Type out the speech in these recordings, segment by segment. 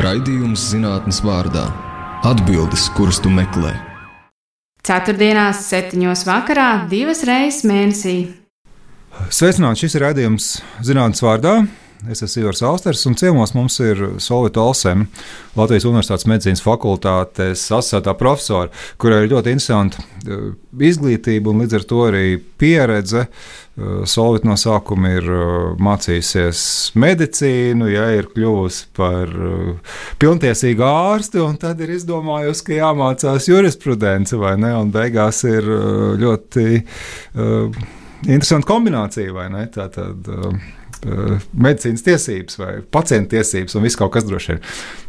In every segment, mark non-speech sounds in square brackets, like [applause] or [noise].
Raidījums zinātnes vārdā - atbildes, kuras tu meklē. Ceturtdienās, septiņos vakarā, divas reizes mēnesī. Sveicināts! Šis ir raidījums zinātnes vārdā. Es esmu Ivars Austers, un ciemos mums ir Solvita Olsena, Latvijas Universitātes medicīnas fakultātes asociētā profesora, kurai ir ļoti interesanta eh, izglītība un līdz ar to arī pieredze. Eh, Solvita no sākuma ir eh, mācījusies medicīnu, ja ir kļuvusi par pilntiesīgu ārsti, un tad ir izdomājusi, ka jāmācās jurisprudence vai ne, un beigās ir ļoti uh, interesanta kombinācija, vai ne? Tātad, uh, uh, medicīnas tiesības vai pacienta tiesības un viss kaut kas droši vien.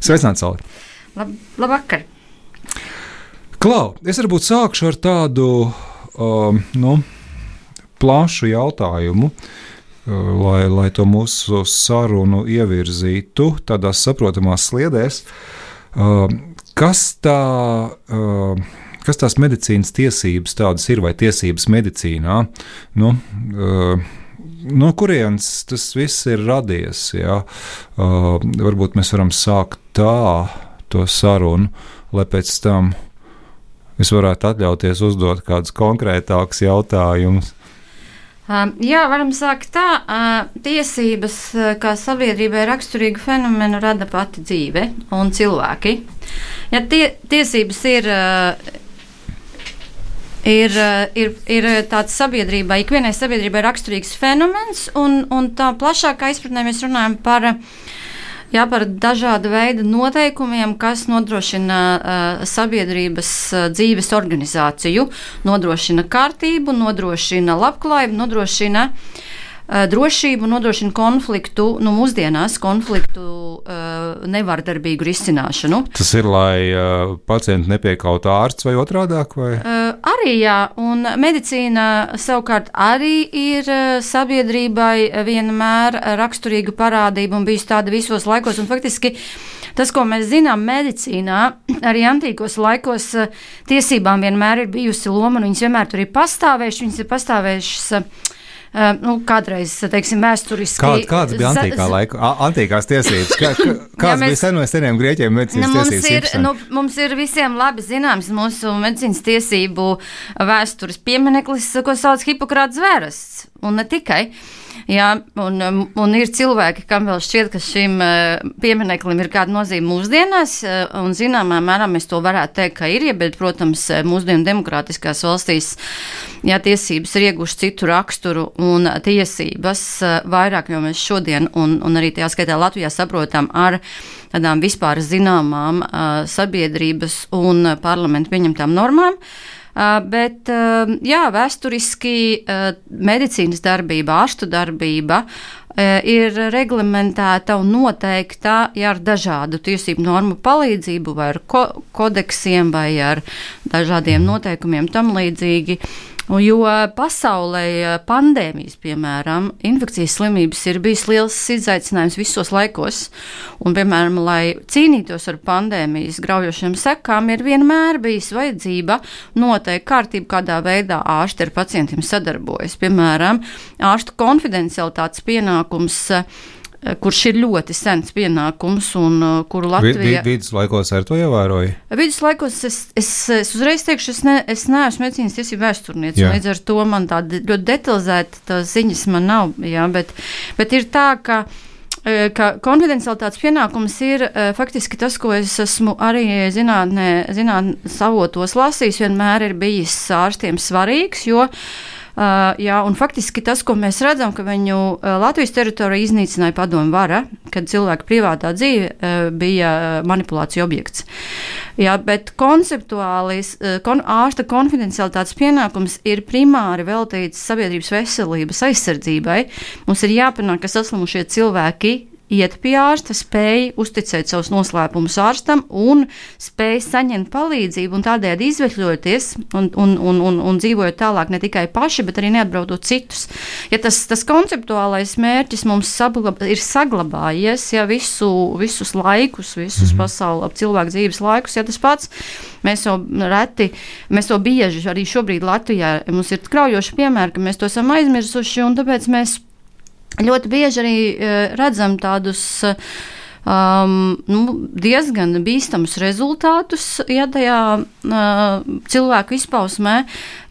Sveicināts, Sāli! Lab, labvakar! Klau, es varbūt sākšu ar tādu um, nu, plašu jautājumu, uh, lai, lai to mūsu sarunu ievirzītu tādās saprotamās sliedēs. Uh, kas tā? Uh, kas tās medicīnas tiesības tādas ir vai tiesības medicīnā? Nu, uh, no kurienes tas viss ir radies. Ja? Uh, varbūt mēs varam sākt tā to sarunu, lai pēc tam es varētu atļauties uzdot kādus konkrētākus jautājumus. Um, jā, varam sākt tā. Tiesības, kā sabiedrībai raksturīgu fenomenu, rada pati dzīve un cilvēki. Ja tie, tiesības ir ir, eh, ir, ir tāds sabiedrībai, ikvienai sabiedrībai raksturīgs fenomens, un, un tā plašākā izpratnē mēs runājam par. Jā, par dažādu veidu noteikumiem, kas nodrošina uh, sabiedrības uh, dzīves organizāciju, nodrošina kārtību, nodrošina labklājību, nodrošina uh, Eh, drošību nodrošina konfliktu, nu, mūsdienās konfliktu uh, nevardarbīgu risināšanu. Tas ir, lai uh, pacienti nepiekautu ārsts vai otrādāk? Vai? Arī jā, un medicīna savukārt arī ir sabiedrībai vienmēr raksturīga parādība un bijusi tāda visos laikos. Faktiski tas, ko mēs zinām medicīnā, [clears throat] arī antīkos laikos tiesībām vienmēr ir bijusi loma, un viņas vienmēr tur ir pastāvējušas, viņas ir pastāvējušas nu, kādreiz, teiksim, vēsturiski. Kād, kādas bija antīkā laika, antīkās tiesības? Kā, kā, [laughs] kāds mēs, bija seno seniem grieķiem medicīnas nu, tiesības? Ir, nu, mums ir visiem labi zināms mūsu medicīnas tiesību vēstures piemineklis, ko sauc Hipokrāts zvērests, un ne tikai. Uh, Jā, un, um, un ir cilvēki, kam vēl šķiet, ka šim uh, piemineklim ir kāda nozīme mūsdienās, uh, un zināmā mērā mēs to varētu teikt, ka ir, ja, bet, protams, uh, mūsdienu demokrātiskās valstīs jā, tiesības ir iegušas citu raksturu un tiesības vairāk, jo mēs šodien, un, un arī tajā skaitā Latvijā saprotam ar tādām vispār zināmām sabiedrības un parlamentu pieņemtām normām. Uh, bet uh, jā, vēsturiski uh, medicīnas darbība, ārstu darbība ir reglamentēta un noteikta ja, ar dažādu tiesību normu palīdzību, vai ar ko kodeksiem, vai ar dažādiem noteikumiem tam līdzīgi. Jo pasaulē pandēmijas, piemēram, infekcijas slimības ir bijis liels izaicinājums visos laikos. Un, piemēram, lai cīnītos ar pandēmijas graujošiem sekām, ir vienmēr bijis vajadzība noteikt kārtību, kādā veidā ārsti ar pacientiem sadarbojas. Piemēram, ārstu konfidencialitātes pienākums Eh, kurš ir ļoti sens pienākums un uh, kuru Latvija. Vid, viduslaikos ar to ievēroja? Viduslaikos es, es, es uzreiz teikšu, es, ne, es neesmu medicīnas tiesību vēsturniece, līdz ar to man tāda ļoti detalizēta ziņas man nav, jā, bet, bet ir tā, ka eh, ka konfidencialitātes pienākums ir faktiski tas, ko es esmu arī zinātnē, zinātnē savotos lasījis, vienmēr ir bijis ārstiem svarīgs, jo Uh, jā, un faktiski tas, ko mēs redzam, ka viņu Latvijas teritorija iznīcināja padomu vara, kad cilvēka privātā dzīve bija manipulācija objekts. Jā, bet konceptuāli kon, ārsta konfidencialitātes pienākums ir primāri veltīts sabiedrības veselības aizsardzībai. Mums ir jāpanāk, ka saslimušie cilvēki iet pie ārsta, spēja uzticēt savus noslēpumus ārstam un spēja saņemt palīdzību un tādējādi izvekļoties un, un, un, un, un dzīvojot tālāk ne tikai paši, bet arī neatbraudot citus. Ja tas, tas konceptuālais mērķis mums saglab, ir saglabājies ja, visu, visus laikus, visus mm -hmm. pasaules cilvēku dzīves laikus, ja tas pats, mēs jau reti, mēs to bieži arī šobrīd Latvijā mums ir kraujoši piemēri, ka mēs to esam aizmirsuši un tāpēc mēs ļoti bieži arī uh, redzam tādus. Um, nu, diezgan bīstamus rezultātus, ja tajā uh, cilvēku izpausmē,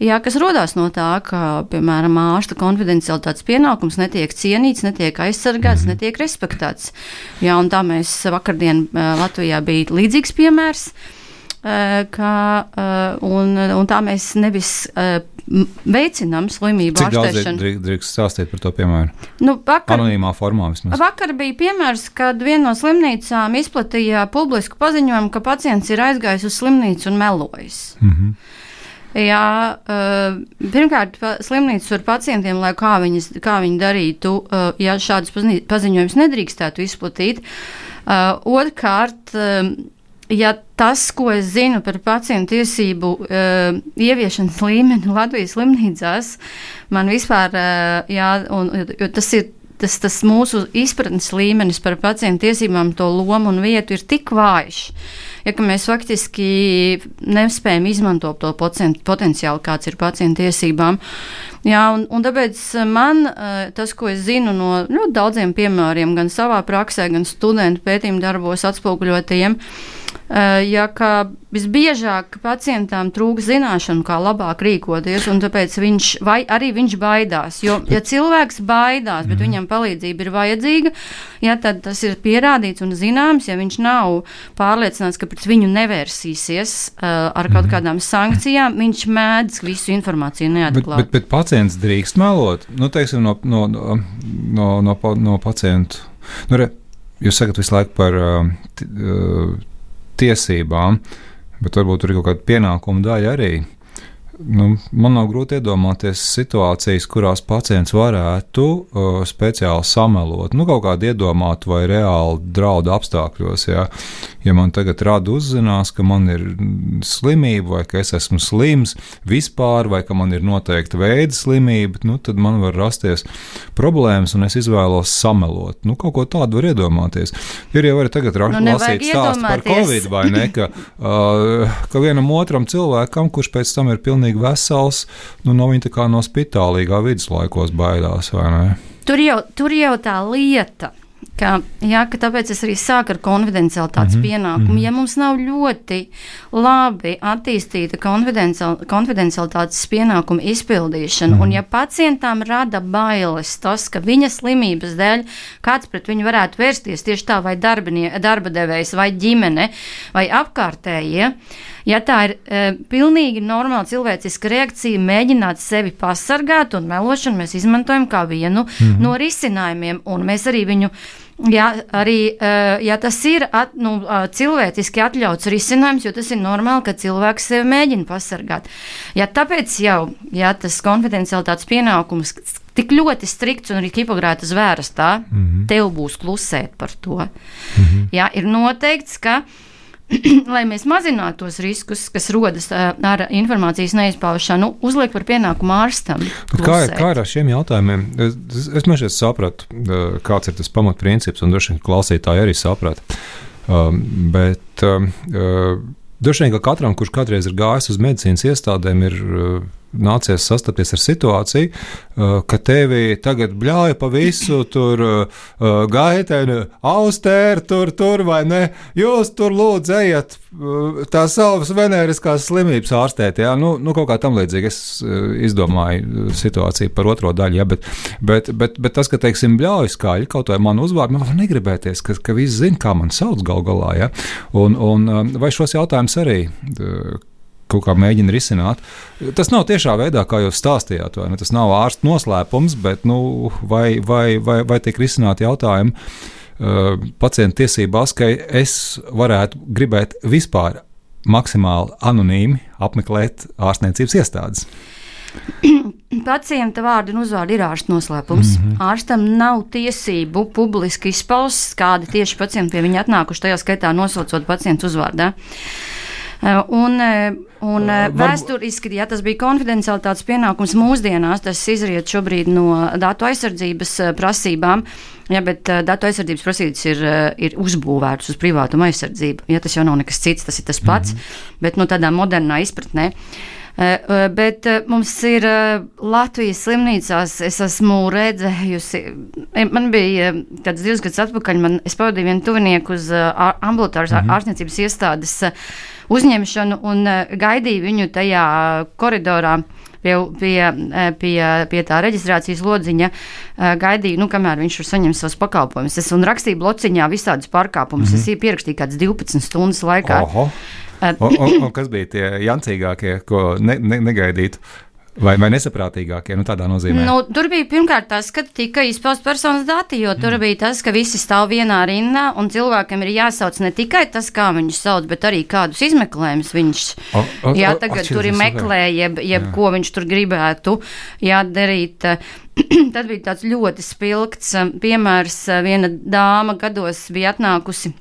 ja, kas rodās no tā, ka, piemēram, ārsta konfidencialitātes pienākums netiek cienīts, netiek aizsargāts, mm. netiek respektēts. Ja, tā mēs vakardien uh, Latvijā bija līdzīgs piemērs. Uh, ka, uh, un, un tā mēs nevis uh, veicinām slimību Cik ārstēšanu. daudz drīkst stāstīt par to piemēru? Nu, vakar, Anonīmā formā vismaz. vakar bija piemērs, kad viena no slimnīcām izplatīja publisku paziņojumu, ka pacients ir aizgājis uz slimnīcu un melojis. Mm -hmm. Jā, pirmkārt, slimnīcas var pacientiem, lai kā, viņas, kā viņi darītu, ja šādas paziņ- paziņojumus nedrīkstētu izplatīt. Otrkārt, ja tas, ko es zinu par pacientu tiesību uh, ieviešanas līmeni Latvijas slimnīcās, man vispār, uh, jā, un, jo tas ir. Tas, tas mūsu izpratnes līmenis par pacientu tiesībām, to lomu un vietu ir tik vājš, ja mēs faktiski nespējam izmantot to potenciālu, kāds ir pacientu tiesībām. Jā, un, un tāpēc man tas, ko es zinu no ļoti daudziem piemēriem, gan savā praksē, gan studentu pētījumu darbos atspoguļotajiem, ja visbiežāk pacientam trūks zināšanu, kā labāk rīkoties, un tāpēc viņš vai arī viņš baidās. Jo, ja cilvēks baidās, bet viņam palīdzība ir vajadzīga, ja, tad tas ir pierādīts un zināms, ja viņš nav pārliecināts, ka pret viņu nevērsīsies uh, ar kaut kādām sankcijām, viņš mēdz visu informāciju neatklāt. Bet, bet, bet pacients drīkst melot, nu, teiksim, no, no, no, no, no, no pacientu. Nu, re, jūs sakat visu laiku par uh, t, uh, tiesībām, bet varbūt tur ir kaut kāda pienākuma daļa arī. Nu, man nav grūti iedomāties situācijas, kurās pacients varētu uh, speciāli samelot, nu, kaut kādu iedomātu vai reāli draudu apstākļos. Ja, ja man tagad rada uzzinās, ka man ir slimība, vai ka es esmu slims vispār, vai ka man ir noteikta veida slimība, nu, tad man var rasties problēmas, un es izvēlos samelot. Nu, kaut ko tādu var iedomāties. Ir jau arī tagad ra Nu, stāstu par covid, vai ne? Ka, [laughs] uh, ka vienam otram cilvēkam, kurš pēc tam ir pilnīgi vesels, nu, no viņa tā kā no spitālīgā viduslaikos baidās, vai ne? Tur jau, tur jau tā lieta. Ka, jā, ka tāpēc es arī sāku ar konfidencialitātes mm Mhm, -hmm, pienākumu. Mm -hmm. Ja mums nav ļoti labi attīstīta konfidencial, konfidencialitātes pienākuma izpildīšana, mm Mhm. -hmm. un ja pacientam rada bailes tas, ka viņa slimības dēļ kāds pret viņu varētu vērsties tieši tā, vai darba devējs, vai ģimene, vai apkārtējie, ja tā ir e, pilnīgi normāla cilvēciska reakcija, mēģināt sevi pasargāt, un melošanu mēs izmantojam kā vienu mm -hmm. no risinājumiem, un mēs arī viņu. Ja, arī eh, ja tas ir at, nu, cilvēciski atļauts risinājums, jo tas ir normāli, ka cilvēks sevi mēģina pasargāt. Ja tāpēc jau ja tas konfidencialitātes pienākums tik ļoti strikts un arī Hipokrata zvērstā, mm -hmm. tev būs klusēt par to. Mm -hmm. ja, ir noteikts, ka [coughs] lai mēs mazinātu tos riskus, kas rodas ar informācijas neizpaušanu, uzliek par pienākumu ārstam. Kā, kā ar šiem jautājumiem? Es, es, sapratu, eh, kāds ir tas pamatprincips, un droši vien klausītāji arī saprata. Um, bet um, droši vien, ka katram, kurš kādreiz ir gājis uz medicīnas iestādēm, ir uh, nācies sastapties ar situāciju, uh, ka tevi tagad bļauj pa visu, tur uh, uh, gaiteni, austēri, tur, tur vai ne. Jūs tur lūdzu ejiet tās savas venēriskās slimības ārstēt. Jā, nu, nu kaut kā tam līdzīgi es izdomāju situāciju par otro daļu, jā, bet, bet, bet, bet tas, ka, teiksim, bļauj skaļi kaut vai manu uzvārdu, man var negribēties, ka, ka visi zina, kā man sauc gal galā, jā. Un, un vai šos jautājumus arī kaut kā mēģina risināt. Tas nav tiešā veidā, kā jūs stāstījāt, vai ne? Tas nav ārsta noslēpums, bet nu, vai, vai, vai, vai tiek risināti jautājumi uh, pacientu tiesībās, ka es varētu gribēt vispār maksimāli anonīmi apmeklēt ārstniecības iestādes. [clears throat] Pacienta vārdu un uzvārdu ir ārsta noslēpums. Mm -hmm. Ārstam nav tiesību publiski izpaust, kādi tieši pacienti pie viņa atnākuši, tajā skaitā nosaucot pacientu uzvārdā. Eh, Un, eh, un eh, Varbūt- vēsturiski, ja tas bija konfidencialitātes pienākums mūsdienās, tas izriet šobrīd no datu aizsardzības eh, prasībām. Ja, bet uh, datu aizsardzības prasības ir, uh, ir uzbūvētas uz privātuma aizsardzību. Ja, tas jau nav nekas cits, tas ir tas pats, mm -hmm. bet no tādā modernā izpratnē. Bet mums ir Latvijas slimnīcās, es esmu redzējusi, man bija kāds divus gadus atpakaļ, man, es pavadīju vienu tuvinieku uz ambulatāras mm -hmm. ārstniecības iestādes uzņemšanu un gaidīju viņu tajā koridorā pie, pie, pie, pie tā reģistrācijas lodziņa, gaidīju, nu, kamēr viņš tur saņem savus pakalpojumus. Es rakstīju blociņā visādus pārkāpumus. Mm -hmm. Es pierakstīju kāds 12 stundas laikā. Oho. Un, un, un kas bija tie jancīgākie, ko ne, ne, negaidītu? Vai, vai nesaprātīgākie, nu tādā nozīmē? Nu, tur bija pirmkārt tas, ka tika izpaust personas dati, jo tur mm. bija tas, ka visi stāv vienā rindā un cilvēkam ir jāsauc ne tikai tas, kā viņus sauc, bet arī kādus izmeklējumus viņš o, o, jā, tagad o, tur ir meklē, jeb, jeb jā. ko viņš tur gribētu jā, darīt. [clears throat] Tad bija tāds ļoti spilgts piemērs. Viena dāma gados bija atnākusi.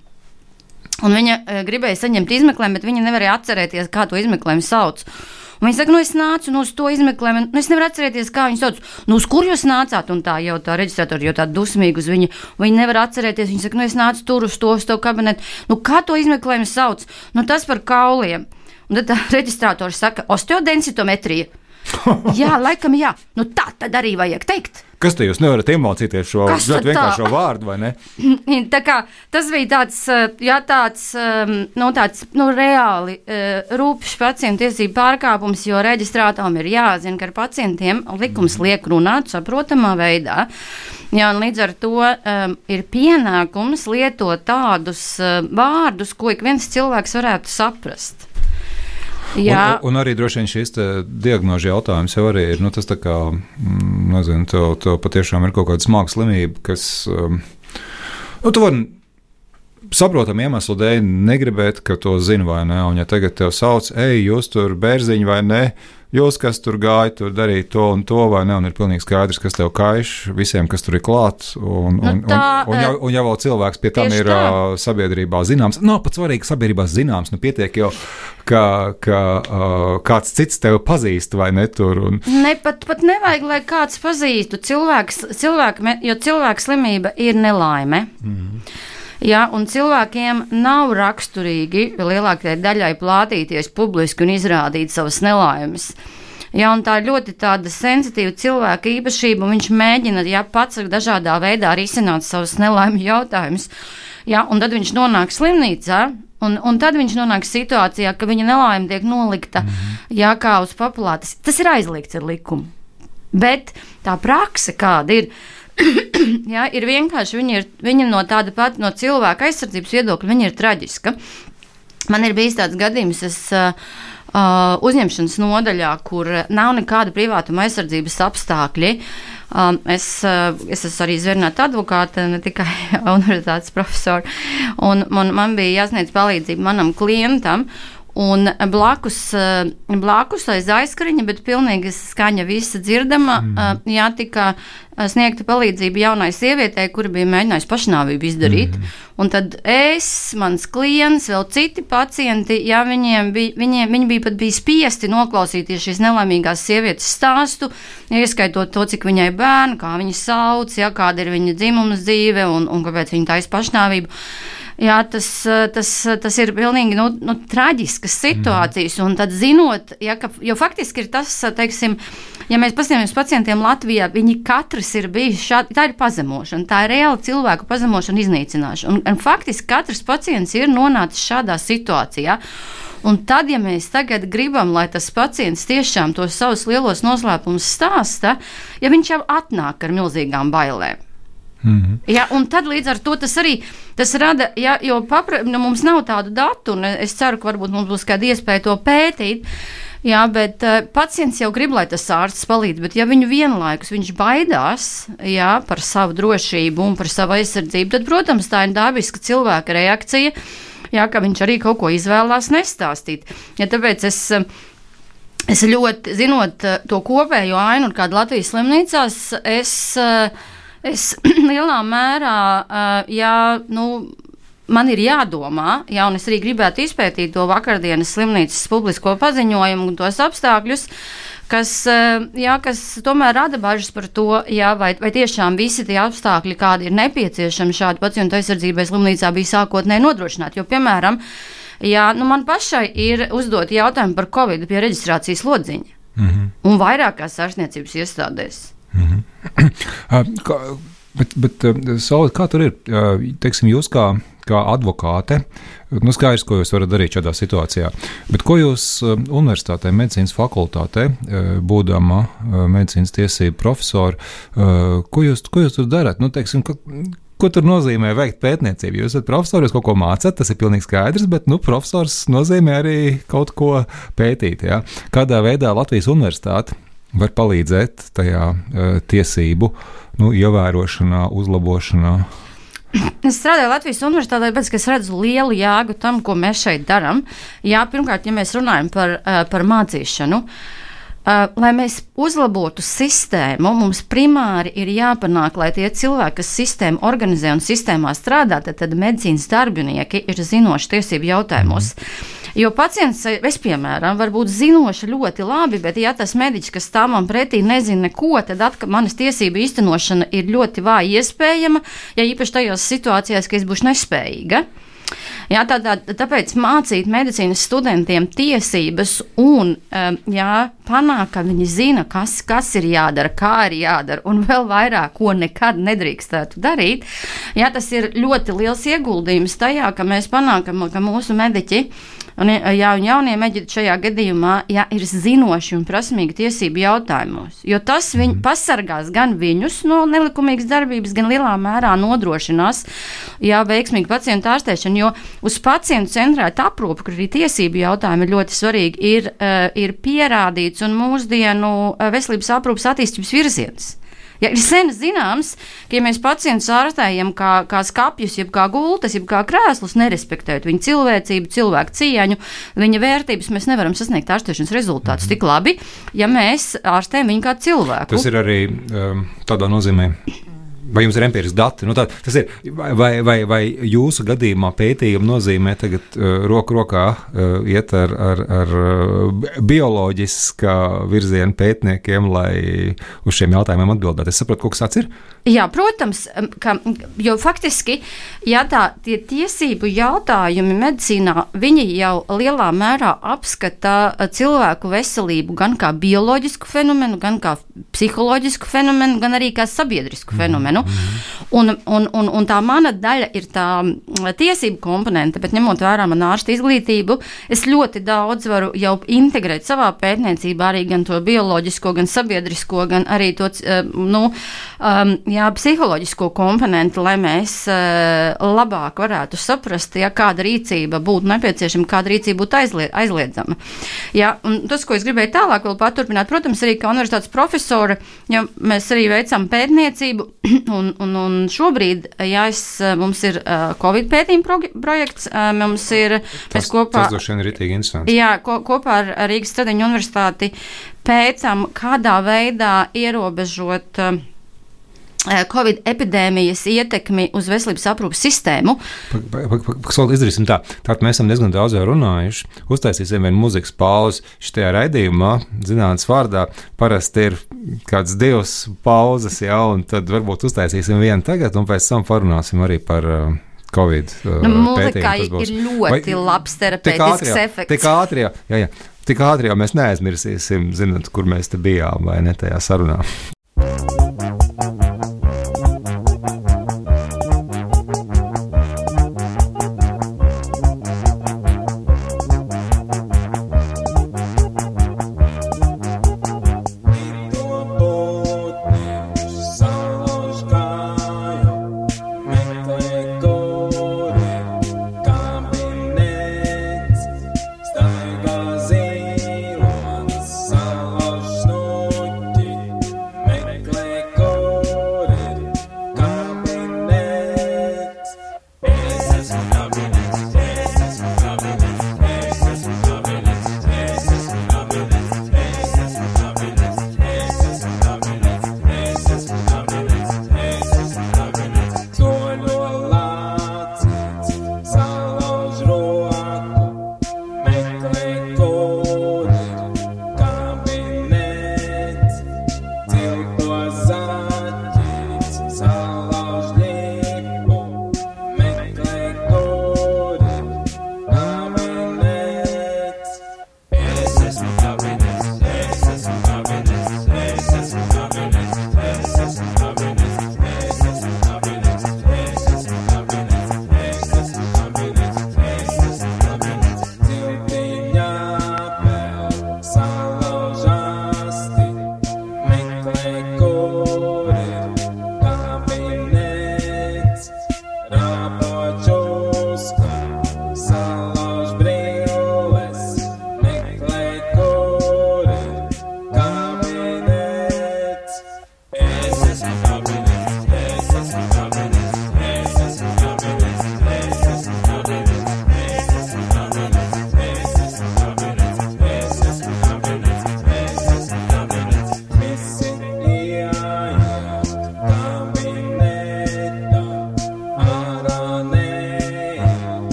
Un viņa gribēja saņemt izmeklējumu, bet viņa nevarēja atcerēties, kā to izmeklējumu sauc. Un viņi saka, nu, es nācu no uz to izmeklējumu, nu, es nevaru atcerēties, kā viņi sauc, nu, uz kur jūs nācāt, un tā jau tā reģistrātori jau tā dusmīgi uz viņu, viņi nevar atcerēties, viņi saka, nu, es nācu tur uz to, uz to kabinetu, nu, kā to izmeklējumu sauc, nu, tas par kauliem. Un tad tā [laughs] reģistrātori saka, osteodensitometrija. [laughs] jā, laikam, jā. Nu, tā tad arī vajag teikt. Kas te jūs nevarat iemācīties šo ļoti vienkāršo vārdu, vai ne? [laughs] Tā kā, tas bija tāds, eh, jā, tāds, ehm, nu, tāds nu, reāli eh, rūpīgs pacientu tiesību pārkāpums, jo reģistrātām ir jāzina, ka ar pacientiem likums mhm. liek runāt saprotamā veidā. Jā, līdz ar to um, ir pienākums lietot tādus uh, vārdus, ko ik viens cilvēks varētu saprast. Jā. Un, un arī droši vien šis diagnožu jautājums jau arī ir nu, tas, kā, mm, nezinu, tev, tev patiešām ir kaut kāda smaga slimība, kas. Um, nu, tu vari saprotam iemeslu dēļ negribēt, ka to zina vai ne. Un, ja tagad te sauc, ej, jūs tur bērziņi vai ne, jūs, kas tur gāja, tur darīt to un to, vai ne, un ir pilnīgi skaidrs, kas tev kaiš visiem, kas tur ir klāt. Un, nu, un, tā, un, un, ja, un ja vēl cilvēks pie tam ir tā. sabiedrībā zināms, nav nu, pat svarīgi sabiedrībā zināms, nu pietiek jau, ka, ka kāds cits tevi pazīst vai ne tur. Un... Ne, pat, pat nevajag, lai kāds pazīstu cilvēks, cilvēku, jo cilvēka slimība ir nelaime. Mm -hmm. Ja, un cilvēkiem nav raksturīgi lielākajai daļai plātīties publiski un izrādīt savas nelaimes. Ja, tā ir ļoti sensitīva cilvēka īpašība, un viņš mēģina ja, pats dažādā veidā risināt savus nelaimju jautājumus. Ja, un tad viņš nonāk slimnīcā, un, un tad viņš nonāk situācijā, ka viņa nelaime tiek nolikta mm -hmm. ja, kā uz papulātes. Tas ir aizliegts ar likumu. Bet tā praksa, kāda ir, [coughs] jā, ir vienkārši viņa, ir, viņa no tāda pati no cilvēka aizsardzības viedokļa, viņa ir traģiska. Man ir bijis tāds gadījums, es uh, uh, uzņemšanas nodaļā, kur nav nekāda privātuma aizsardzības apstākļi. Um, es, uh, es esmu arī zvērnāta advokāte, ne tikai [laughs] universitātes profesora. Un man, man bija jāsniedz palīdzība manam klientam. Un blakus, eh, blakus aiz aizskariņa, bet pilnīgi skaņa visa dzirdama, mm. jā, tika eh, sniegta palīdzība jaunai sievietei, kura bija mēģinājusi pašnāvību izdarīt. Mm. Un tad es, mans klients, vēl citi pacienti, jā, viņiem bija, viņiem, viņi bija pat bija spiesti noklausīties šīs nelaimīgās sievietes stāstu, ieskaitot to, cik viņai bērni, kā viņa sauc, jā, kāda ir viņa dzimums dzīve un, un kāpēc viņa taisa pašnāvību. Jā, tas, tas, tas ir pilnīgi nu, nu, traģiskas situācijas. Mm. Tad zinot, ja, ka, jo faktiski ir tas, teiksim, ja mēs paskatāmies uz pacientiem Latvijā, viņi katrs ir bijis šādi, tā ir pazemošana, tā ir reāla cilvēku pazemošana, iznīcināšana. Un, un faktiski katrs pacients ir nonācis šādā situācijā. Un tad, ja mēs tagad gribam, lai tas pacients tiešām tos savus lielos noslēpumus stāsta, ja viņš jau atnāk ar milzīgām bailēm, Mm -hmm. ja, un tad līdz ar to tas arī tas rada, ja, jo papra, nu, mums nav tādu datu, un es ceru, ka varbūt mums būs kāda iespēja to pētīt. Jā, bet uh, pacients jau grib, lai tas ārsts palīdz, bet ja viņu vienlaikus viņš baidās jā, par savu drošību un par savu aizsardzību, tad, protams, tā ir dabiska cilvēka reakcija, jā, ka viņš arī kaut ko izvēlās nestāstīt. Ja, tāpēc es. Es ļoti, zinot uh, to kopējo ainu, kāda Latvijas slimnīcās, es uh, Es [clears throat] lielā mērā, jā, nu, man ir jādomā, ja un es arī gribētu izpētīt to vakardienas slimnīcas publisko paziņojumu un tos apstākļus, kas, jā, kas tomēr rada bažas par to, jā, vai, vai tiešām visi tie apstākļi, kādi ir nepieciešami šādu pacientu aizsardzībai slimnīcā, bija sākotnēji nodrošināti. Jo, piemēram, Jā, nu man pašai ir uzdot jautājumu par Covid pie reģistrācijas lodziņa. Mm -hmm. Un vairākās ārstniecības iestādēs. Mm -hmm. [clears throat] kā, bet, bet Saulīt, kā tur ir? Teiksim, jūs kā, kā advokāte, nu skaidrs, ko jūs varat darīt šādā situācijā. Bet ko jūs universitātē, medicīnas fakultātē, būdama medicīnas tiesību profesori, ko jūs, ko jūs tur darat? Nu, teiksim, ka, Ko tur nozīmē veikt pētniecību? Jūs esat profesors, jūs kaut ko mācāt, tas ir pilnīgi skaidrs, bet nu, profesors nozīmē arī kaut ko pētīt. Ja? Kādā veidā Latvijas universitāte var palīdzēt tajā uh, tiesību nu, ievērošanā, uzlabošanā? Es strādāju Latvijas universitātē, bet es redzu lielu jēgu tam, ko mēs šeit darām. Jā, pirmkārt, ja mēs runājam par, uh, par mācīšanu. Uh, lai mēs uzlabotu sistēmu, mums primāri ir jāpanāk, lai tie cilvēki, kas sistēmu organizē un sistēmā strādā, tad, tad medicīnas darbinieki ir zinoši tiesību jautājumos. Jo pacients, es piemēram, var būt zinoši ļoti labi, bet ja tas mediķis, kas stāv man pretī, nezina neko, tad atkal manas tiesību īstenošana ir ļoti vāja iespējama, ja īpaši tajās situācijās, ka es būšu nespējīga. Jā, tā, tā, tāpēc mācīt medicīnas studentiem tiesības un um, jā, panākt, ka viņi zina, kas, kas ir jādara, kā ir jādara, un vēl vairāk, ko nekad nedrīkstētu darīt. Jā, tas ir ļoti liels ieguldījums tajā, ka mēs panākam, ka mūsu mediķi Un, ja jaunie meģiķi šajā gadījumā ja, ir zinoši un prasmīgi tiesību jautājumos, jo tas viņu mhm. pasargās gan viņus no nelikumīgas darbības, gan lielā mērā nodrošinās jā, veiksmīgu pacientu ārstēšanu, jo uz pacientu centrēta aprūpe, kur arī tiesību jautājumi ir ļoti svarīgi, ir, uh, ir pierādīts un mūsdienu veselības aprūpas attīstības virziens. Ja ir sen zināms, ka ja mēs pacientus ārstējam kā, kā skāpjus, jeb kā gultas, jeb kā krēslus, nerespektējot viņa cilvēcību, cilvēku cieņu, viņa vērtības, mēs nevaram sasniegt ārstēšanas rezultātus mm -hmm. tik labi, ja mēs ārstējam viņu kā cilvēku. Tas ir arī um, tādā nozīmē Vai jums ir empiriski dati? Nu, tā, tas ir, vai, vai, vai jūsu gadījumā pētījumi nozīmē tagad uh, roku rokā uh, iet ar, ar, ar uh, bioloģiskā virziena pētniekiem, lai uz šiem jautājumiem atbildētu? Es saprotu, kas tāds ir. Jā, protams, ka, jo faktiski, ja tā tie tiesību jautājumi medicīnā, viņi jau lielā mērā apskata uh, cilvēku veselību gan kā bioloģisku fenomenu, gan kā psiholoģisku fenomenu, gan arī kā sabiedrisku mm. fenomenu. Mm. Un, un, un, un tā mana daļa ir tā tiesību komponente, bet ņemot vērā manu ārstu izglītību, es ļoti daudz varu jau integrēt savā pētniecībā arī gan to bioloģisko, gan sabiedrisko, gan arī to nu, um, jā, psiholoģisko komponentu, lai mēs uh, labāk varētu saprast, ja kāda rīcība būtu nepieciešama, kāda rīcība būtu aizlied, aizliedzama. Jā, tas, ko es gribēju tālāk vēl paturpināt, protams, arī kā universitātes profesora, ja mēs arī veicam pētniecību. [clears throat] Un, un, un šobrīd, ja es, mums ir uh, Covid pētījuma projekts, uh, mums ir tas, kopā, tas ir ritīgi interesanti. Jā, ko, kopā ar Rīgas Stradiņu universitāti pētām, kādā veidā ierobežot uh, Covid epidēmijas ietekmi uz veselības aprūpas sistēmu. Pasaulē izdarīsim tā. Tātad mēs esam diezgan daudz runājuši. Uztaisīsim vienu muzikas pauzi šajā raidījumā. Zinātnes vārdā parasti ir kāds divas pauzes, jau, un tad varbūt uztaisīsim vienu tagad, un pēc tam parunāsim arī par. Uh, Covid. Uh, nu, Mūzikai ir ļoti Vai, labs terapeitisks efekts. Tik ātri, jā, jā, tik ātri jau mēs neaizmirsīsim, zinot, kur mēs te bijām vai ne tajā sarunā.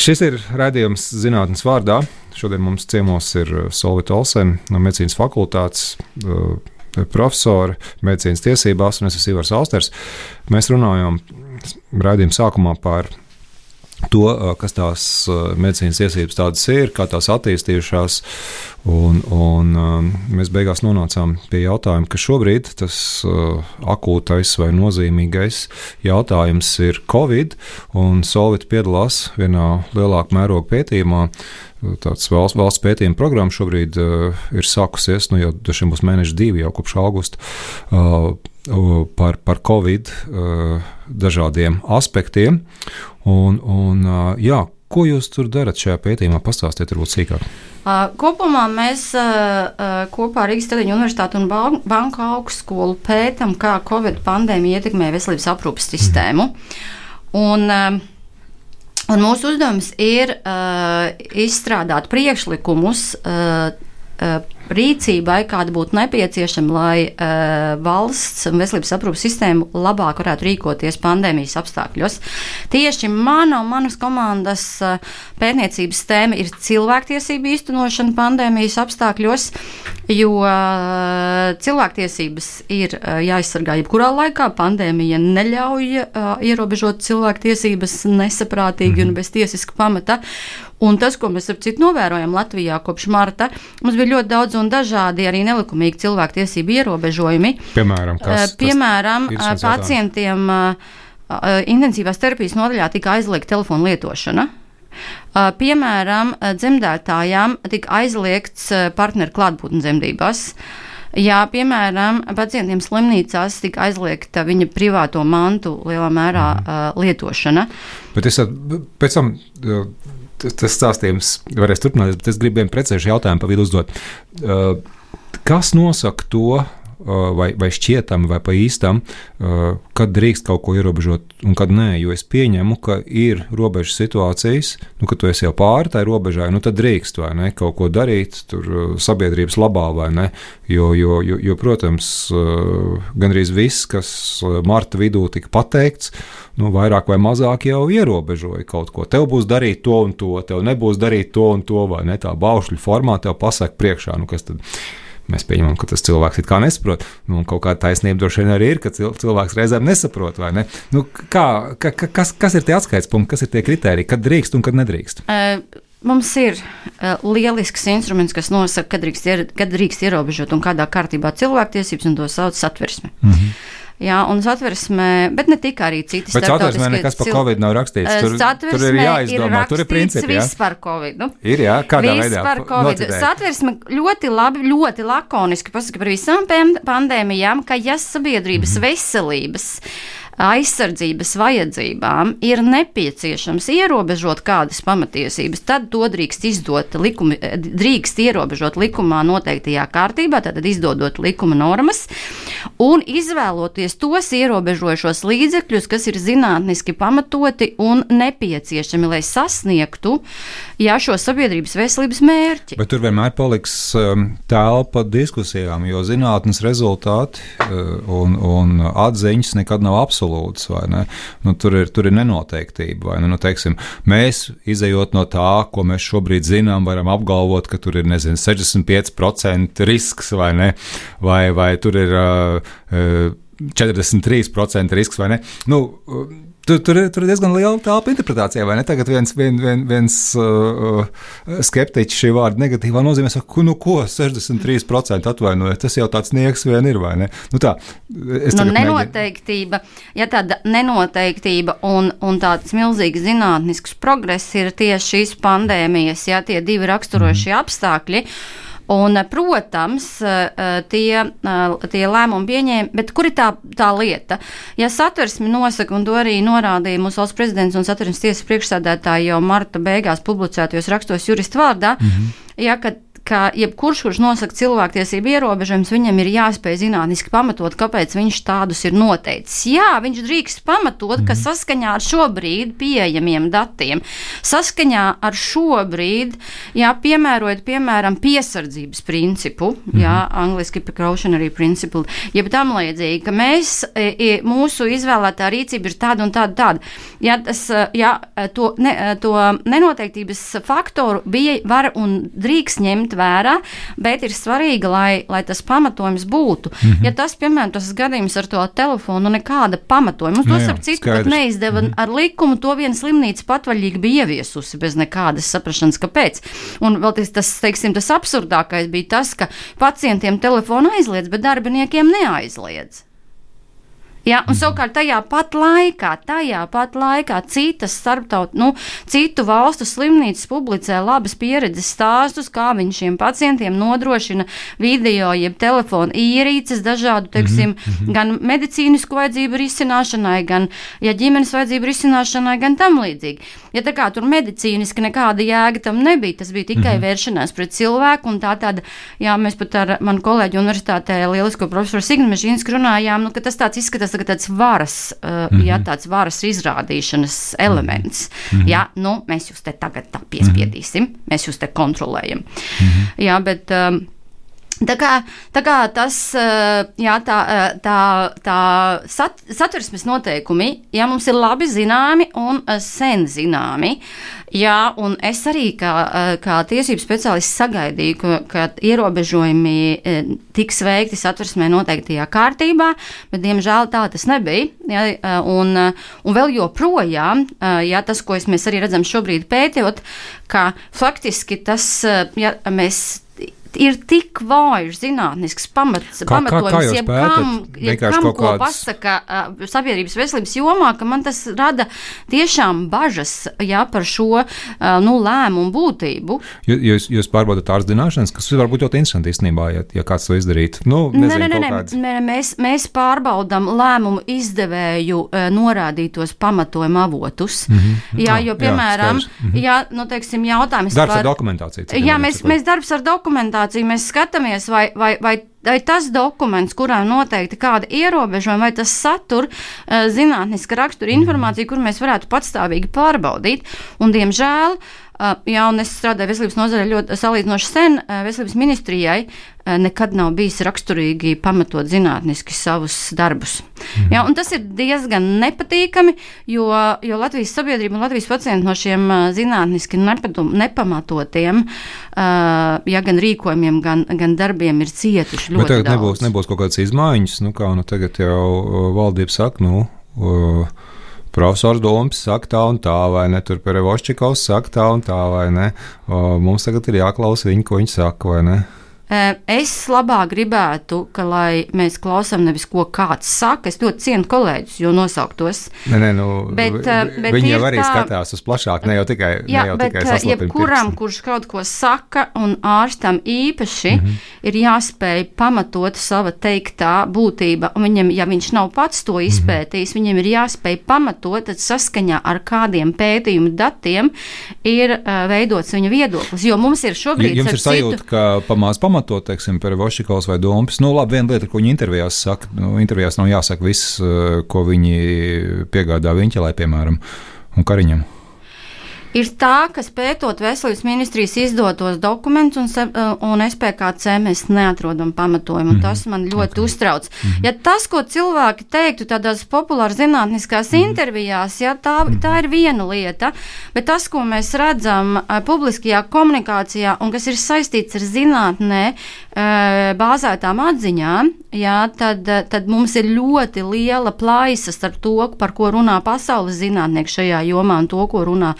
Šis ir redzējums zinātnes vārdā. Šodien mums ciemos ir Solvita Olsen no medicīnas fakultātes. Profesori medicīnas tiesībās, un es esmu Ivars Austers. Mēs runājam raidījuma sākumā par to, kas tās medicīnas tiesības tādas ir, kā tās attīstījušās. Un, un mēs beigās nonācām pie jautājuma, ka šobrīd tas akūtais vai nozīmīgais jautājums ir Covid, Solvit piedalās vienā lielākā mēroga pētījumā. Tāds valsts, valsts pētījuma programma šobrīd uh, ir sākusies, nu jau dažiem būs mēneši divi, jau kopš augusta, uh, par, par Covid uh, dažādiem aspektiem. Un, un, jā, ko jūs tur darat šajā pētījumā? Pastāstiet, varbūt sīkāk. Uh, kopumā mēs uh, kopā ar Rīgas Televiņu Universitāti un Banku augstskolu pētām, kā Covid pandēmija ietekmē veselības aprūpas sistēmu. Mm. Un, uh, un mūsu uzdevums ir uh, izstrādāt priekšlikumus uh, uh, rīcībai, kāda būtu nepieciešama, lai uh, valsts un veselības aprūpas sistēma labāk varētu rīkoties pandēmijas apstākļos. Tieši mana un manas komandas uh, pētniecības tēma ir cilvēktiesību īstenošana pandēmijas apstākļos, jo uh, cilvēktiesības ir uh, jāizsargā jebkurā laikā. Pandēmija neļauj uh, ierobežot cilvēktiesības nesaprātīgi mm -hmm. un bez tiesiska pamata. Un tas, ko mēs ar citu novērojam Latvijā kopš marta, mums bija ļoti daudz un dažādi arī nelikumīgi cilvēktiesību ierobežojumi. Piemēram, kas, Piemēram pacientiem intensīvās terapijas nodaļā tika aizliegta telefona lietošana. Piemēram, dzemdētājām tika aizliegts partneru klātbūtne dzemdībās. Jā, piemēram, pacientiem slimnīcās tika aizliegta viņa privāto mantu lielā mērā mm. uh, lietošana. Bet es pēc tam tas stāstījums varēs turpināt, bet es gribu vienu precīzu jautājumu pa vidu uzdot. Uh, kas nosaka to, vai, vai šķietam, vai pa īstam, kad drīkst kaut ko ierobežot un kad nē. Jo es pieņemu, ka ir robežas situācijas, nu, kad tu esi jau pāri tai robežai, nu tad drīkst vai ne kaut ko darīt tur sabiedrības labā vai ne. Jo, jo, jo, jo protams, gandrīz viss, kas marta vidū tika pateikts, nu, vairāk vai mazāk jau ierobežoja kaut ko. Tev būs darīt to un to, tev nebūs darīt to un to, vai ne tā baušļu formā tev pasaka priekšā. Nu, Mēs pieņemam, ka tas cilvēks it kā nesaprot. Nu, kaut kāda taisnība droši vien arī ir, ka cilvēks reizēm nesaprot. Ne? Nu, kā, ka, kas, kas ir tie atskaites punkti, kas ir tie kriteriji, kad drīkst un kad nedrīkst? Uh. Mums ir uh, lielisks instruments, kas nosaka, kad drīkst, ier, kad drīkst ierobežot un kādā kārtībā cilvēktiesības, un to sauc par satversmi. Mm -hmm. Jā, un satversmē, bet ne tikai arī citas bet satversmē nekas par covid nav rakstīts. Tur, tur ir jāizdomā, ir tur ir principi. Viss par covid. Nu? Ir, jā, kādā viss veidā. par covid. Satversme ļoti labi, ļoti lakoniski pasaka par visām pandēmijām, ka ja sabiedrības mm -hmm. veselības aizsardzības vajadzībām ir nepieciešams ierobežot kādas pamatiesības, tad to drīkst izdot likumi, drīkst ierobežot likumā noteiktajā kārtībā, tad izdodot likuma normas un izvēloties tos ierobežojošos līdzekļus, kas ir zinātniski pamatoti un nepieciešami, lai sasniegtu jā, šo sabiedrības veselības mērķi. Bet tur vienmēr paliks um, telpa diskusijām, jo zinātnes rezultāti uh, un, un atziņas nekad nav absolūti absolūts. Nu, tur, ir, tur ir nenoteiktība. Nu, teiksim, mēs, izējot no tā, ko mēs šobrīd zinām, varam apgalvot, ka tur ir nezinu, 65% risks vai ne, vai, vai tur ir uh, 43% risks vai ne. Nu, Tur, tur, tur ir diezgan liela telpa interpretācijai, vai ne? Tagad viens, vien, vien, viens uh, skeptiķis šī vārda negatīvā nozīmē, ka, nu, ko 63% atvainojiet, tas jau tāds nieks vien ir, vai ne? Nu, tā, nu, nenoteiktība, ja tāda nenoteiktība un, un tāds milzīgs zinātnisks progress ir tieši šīs pandēmijas, ja tie divi raksturošie mm. apstākļi. Un, protams, eh, tie, eh, tie lēmumi pieņēma, bet kur ir tā, tā lieta? Ja satversmi nosaka, un to arī norādīja mūsu valsts prezidents un satversmes tiesas priekšsēdētāji jau marta beigās publicētajos rakstos juristu vārdā, mm -hmm. ja, ka jebkurš, kurš nosaka cilvēktiesību ierobežojumus, viņam ir jāspēj zinātniski pamatot, kāpēc viņš tādus ir noteicis. Jā, viņš drīkst pamatot, ka saskaņā ar šobrīd pieejamiem datiem, saskaņā ar šobrīd, jā, piemērojot, piemēram, piesardzības principu, jā, angliski precautionary principle, jeb tam līdzīgi, ka mēs, e, e, mūsu izvēlētā rīcība ir tāda un tāda, tāda. Ja tas, e, ja to, ne, to nenoteiktības faktoru bija, var un drīkst ņemt vērā, bet ir svarīgi, lai, lai tas pamatojums būtu. Mm -hmm. Ja tas, piemēram, tas gadījums ar to telefonu, nekāda pamatojuma, mums Nu to jā, starp citu pat neizdeva mm -hmm. ar likumu, to viena slimnīca patvaļīgi bija ieviesusi bez nekādas saprašanas, kāpēc. Un vēl tas, tas, teiksim, tas absurdākais bija tas, ka pacientiem telefonu aizliedz, bet darbiniekiem neaizliedz. Ja, un savukārt tajā pat laikā, tajā pat laikā citas starptaut, nu, citu valstu slimnīcas publicē labas pieredzes stāstus, kā viņi šiem pacientiem nodrošina video, jeb telefonu ierīces dažādu, teiksim, mm -hmm. gan medicīnisku vajadzību risināšanai, gan, ja ģimenes vajadzību risināšanai, gan tam līdzīgi. Ja tā kā tur medicīniski nekāda jēga tam nebija, tas bija tikai mm -hmm. vēršanās pret cilvēku, un tā tāda, jā, mēs pat ar manu kolēģi universitātē lielisko profesoru Signu Mežīnsku runājām, nu, ka tas tāds izskatās, ka tāds varas, mm -hmm. jā, tāds varas izrādīšanas elements. Mm -hmm. Jā, nu, mēs jūs te tagad tā piespiedīsim, mm -hmm. mēs jūs te kontrolējam. Mm -hmm. Jā, bet. Um, Tā kā, tā kā tas, jā, tā, tā, tā sat, satversmes noteikumi, jā, mums ir labi zināmi un sen zināmi. Jā, un es arī kā, kā tiesību speciālists sagaidīju, ka, ka ierobežojumi tiks veikti satversmē noteiktajā kārtībā, bet, diemžēl, tā tas nebija. Jā, un, un vēl joprojām, jā, tas, ko es, mēs arī redzam šobrīd pētījot, ka faktiski tas, ja mēs ir tik vājš zinātnisks pamats, Kā- pamatojums, pētat? Vienkārši jebkam kaut ko kādas- pasaka uh, sabiedrības veselības jomā, ka man tas rada tiešām bažas jā, par šo uh, nu, lēmumu būtību. Jūs, jūs, jūs pārbaudat tādas zināšanas, kas var būt ļoti interesanti īstenībā, ja, ja kāds to izdarītu. Nu, nezinu, nē, nē, nē, kāds- nē, mēs, mēs pārbaudām lēmumu izdevēju uh, norādītos pamatojumu avotus. Mm -hmm. Jā, jo, jā, piemēram, skaidrs. Mhm. jā, nu, teiksim, jautājums Darbs par ar dokumentāciju. Jā, mēs, mēs darbs ar dokumentāciju, mēs skatāmies, vai, vai, vai, vai tas dokuments, kurā noteikti kāda ierobežojuma, vai tas satur uh, zinātniska rakstura informāciju, kur mēs varētu patstāvīgi pārbaudīt. Un, diemžēl, uh, jā, un es strādāju veselības nozarē ļoti salīdzinoši sen, veselības ministrijai nekad nav bijis raksturīgi pamatot zinātniski savus darbus. Mm. Jā, un tas ir diezgan nepatīkami, jo, jo Latvijas sabiedrība un Latvijas pacienti no šiem zinātniski nepadum, nepamatotiem ja, gan rīkojumiem, gan, gan darbiem ir cietuši Bet tagad daudz. nebūs, nebūs kaut kādas izmaiņas, nu, kā nu, tagad jau valdība saka, nu, uh, profesors Dombs saka tā un tā, vai ne, tur Perevoščikovs saka tā un tā, vai ne, uh, mums tagad ir jāklausa viņi, ko viņi saka, vai ne. Es labāk gribētu, ka lai mēs klausām nevis ko kāds saka. Es ļoti cienu kolēģus, jo nosauktos. Nē, nē, nu, Bet, bet viņi jau arī tā- skatās uz plašāku, ne jau tikai, Jā, ne jau bet tikai saslapina jebkuram, pirksti. kurš kaut ko saka, un ārstam īpaši mm. -hmm. ir jāspēj pamatot sava teiktā būtība. Un Viņam, ja viņš nav pats to Mhm. izpētījis, viņam ir jāspēj pamatot, tad saskaņā ar kādiem pētījumu datiem ir uh, veidots viņa viedoklis. Jo mums ir šobrīd Jums ir starp citu- sajūta, ka pamāc pamatot, teiksim, Perevoščikovs vai Dombs. Nu, labi, viena lieta, ko viņi intervijās saka, nu, intervijās nav jāsaka viss, uh, ko viņi piegādā viņķelē, piemēram, un Kariņam. Ir tā, ka pētot veselības ministrijas izdotos dokumentus un, se- un SPKC mēs neatrodam pamatojumu. Mm -hmm. Tas man ļoti okay. uztrauc. Mm -hmm. Ja tas, ko cilvēki teiktu tādās populāras zinātniskās mm -hmm. intervijās, ja, tā, tā ir viena lieta, bet tas, ko mēs redzam uh, publiskajā komunikācijā un kas ir saistīts ar zinātnē uh, bāzētām atziņām, ja, tad, uh, tad mums ir ļoti liela plaisa starp to, par ko runā pasaules zinātnieki šajā jomā un to, ko runā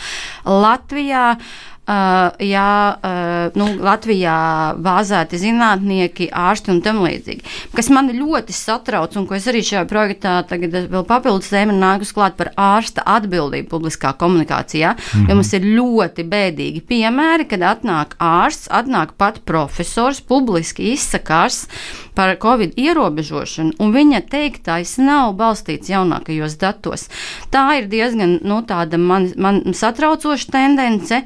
Latvijā. Uh, jā, uh, nu, Latvijā bāzēti zinātnieki, ārsti un tam līdzīgi. Kas man ļoti satrauc, un ko es arī šajā projektā tagad vēl papildus tēmu nākus klāt par ārsta atbildību publiskā komunikācijā, mm -hmm. jo mums ir ļoti bēdīgi piemēri, kad atnāk ārsts, atnāk pat profesors, publiski izsakās par covid ierobežošanu, un viņa teiktais nav balstīts jaunākajos datos. Tā ir diezgan nu, tāda man, man satraucoša tendence.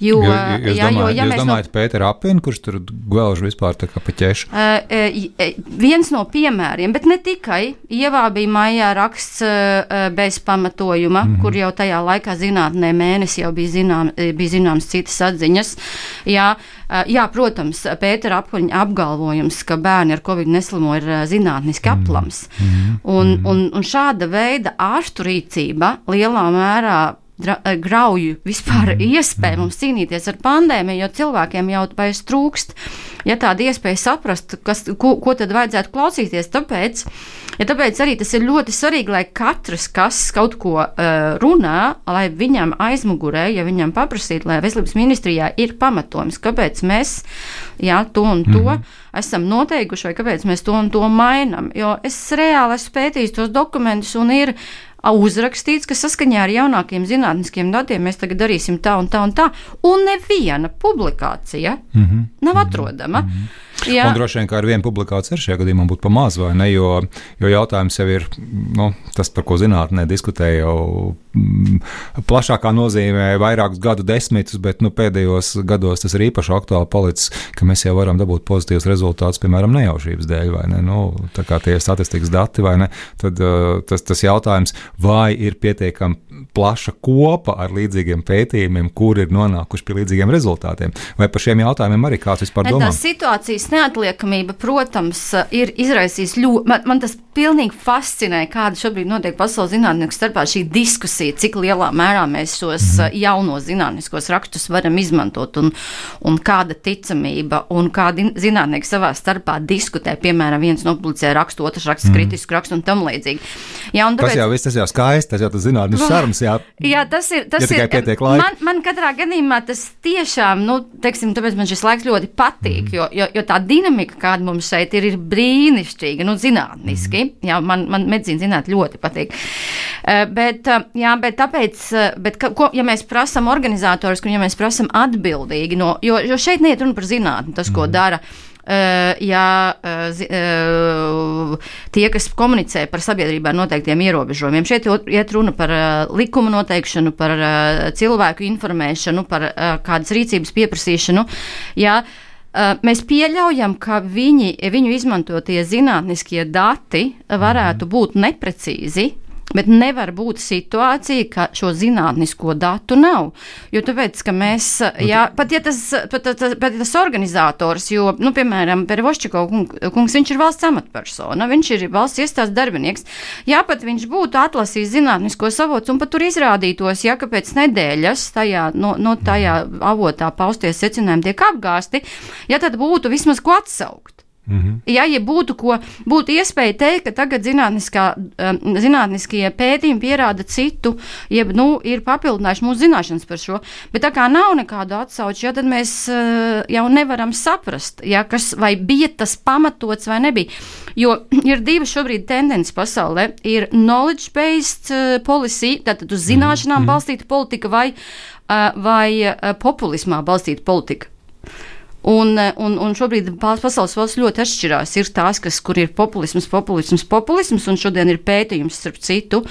Jo, Jo, jā, jūs jo, domājat, ja jūs mēs no domājat Pēteru Apinu, kurš tur gvelž vispār tā kā pa ķešu? Uh, uh, viens no piemēriem, bet ne tikai. Ievā bija maijā raksts uh, bez pamatojuma, mm -hmm. kur jau tajā laikā zinātnē mēnesi jau bija, zinām, bija zināmas citas atziņas. Jā, uh, jā protams, Pētera apgaļņa apgalvojums, ka bērni ar covid neslimo ir uh, zinātniski aplams. Mm -hmm. un, un, un šāda veida ārstu rīcība lielā mērā eh, grauju vispār iespēju mums cīnīties ar pandēmiju, jo cilvēkiem jau vairs trūkst. Ja tāda iespēja saprast, kas, ko, ko tad vajadzētu klausīties, tāpēc, ja tāpēc arī tas ir ļoti svarīgi, lai katrs, kas kaut ko uh, runā, lai viņam aizmugurē, ja viņam paprasītu, lai veselības ministrijā ir pamatojums, kāpēc mēs jā, to un to mm esam noteikuši, vai kāpēc mēs to un to mainām. Jo es reāli esmu pētījis tos dokumentus un ir uzrakstīts, ka saskaņā ar jaunākiem zinātniskiem datiem mēs tagad darīsim tā un tā un tā, un neviena publikācija mm -hmm. nav atrodama. Mm -hmm. Jā. Un droši vien, ka ar vienu publikāciju ar šajā gadījumā būtu pamaz, vai ne? Jo, jo jautājums jau ir nu, tas, par ko zinātnē diskutēja jau mm, plašākā nozīmē vairākus gadu desmitus, bet nu, pēdējos gados tas ir īpaši aktuāli palicis, ka mēs jau varam dabūt pozitīvus rezultātus, piemēram, nejaušības dēļ, vai ne? Nu, tā kā tie statistikas dati, vai ne? Tad uh, tas, tas jautājums, vai ir pietiekami plaša kopa ar līdzīgiem pētījumiem, kur ir nonākuši pie līdzīgiem rezultātiem, vai par šiem jautājumiem arī kāds vispār domā? situācijas neatliekamība, protams, ir izraisījusi ļoti. Man, man tas pilnīgi fascinē, kāda šobrīd notiek pasaules zinātnieku starpā šī diskusija, cik lielā mērā mēs šos mm. jaunos zinātniskos rakstus varam izmantot un, un kāda ticamība un kādi zinātnieki savā starpā diskutē. Piemēram, viens nopublicē rakstu, otrs raksta mm. kritisku rakstu un tam līdzīgi. Jā, un tāpēc, tas jau viss tas jau skaisti, tas jau tas zinātnes sarums. Jā, jā tas ir. Tas ja ir man, man katrā gadījumā tas tiešām, nu, teiksim, tāpēc man šis laiks ļoti patīk, mm. jo, jo, jo tā dinamika, kāda mums šeit ir, ir brīnišķīga, nu, zinātniski. Mm. Jā, man, man medicīna zinātnē ļoti patīk. Uh, bet, uh, jā, bet tāpēc, uh, bet, ko, ja mēs prasām organizatorus, ja mēs prasām atbildīgi, no, jo, jo šeit neiet runa par zinātni, tas, ko mm. dara. Uh, ja uh, tie, kas komunicē par sabiedrībā noteiktiem ierobežojumiem, šeit iet runa par uh, likuma noteikšanu, par cilvēku informēšanu, par kādas rīcības pieprasīšanu. Ja, uh, mēs pieļaujam, ka viņi, viņu izmantotie zinātniskie dati varētu būt neprecīzi, Bet nevar būt situācija, ka šo zinātnisko datu nav. Jo tāpēc, ka mēs, jā, pat ja tas, pat, tas, pat tas organizators, jo, nu, piemēram, Pervošķiko kungs, viņš ir valsts amatpersona, viņš ir valsts iestādes darbinieks. Jā, pat viņš būtu atlasījis zinātnisko savotu un pat tur izrādītos, ja, pēc nedēļas tajā, no, no tajā avotā pausties secinājumi tiek apgāsti, ja tad būtu vismaz ko atsaukt. -hmm. Ja, ja būtu, ko, būtu iespēja teikt, ka tagad um, zinātniskie pētījumi pierāda citu, jeb nu, ir papildinājuši mūsu zināšanas par šo, bet tā kā nav nekādu atsauču, ja, tad mēs uh, jau nevaram saprast, ja, kas vai bija tas pamatots vai nebija. Jo [clears throat] ir divas šobrīd tendences pasaulē. Ir knowledge-based uh, policy, tātad uz zināšanām mm -hmm. balstīta politika vai, uh, vai populismā balstīta politika. Un, un, un šobrīd pasaules valsts ļoti atšķirās. Ir tās, kas, kur ir populisms, populisms, populisms, un šodien ir pētījums, starp citu,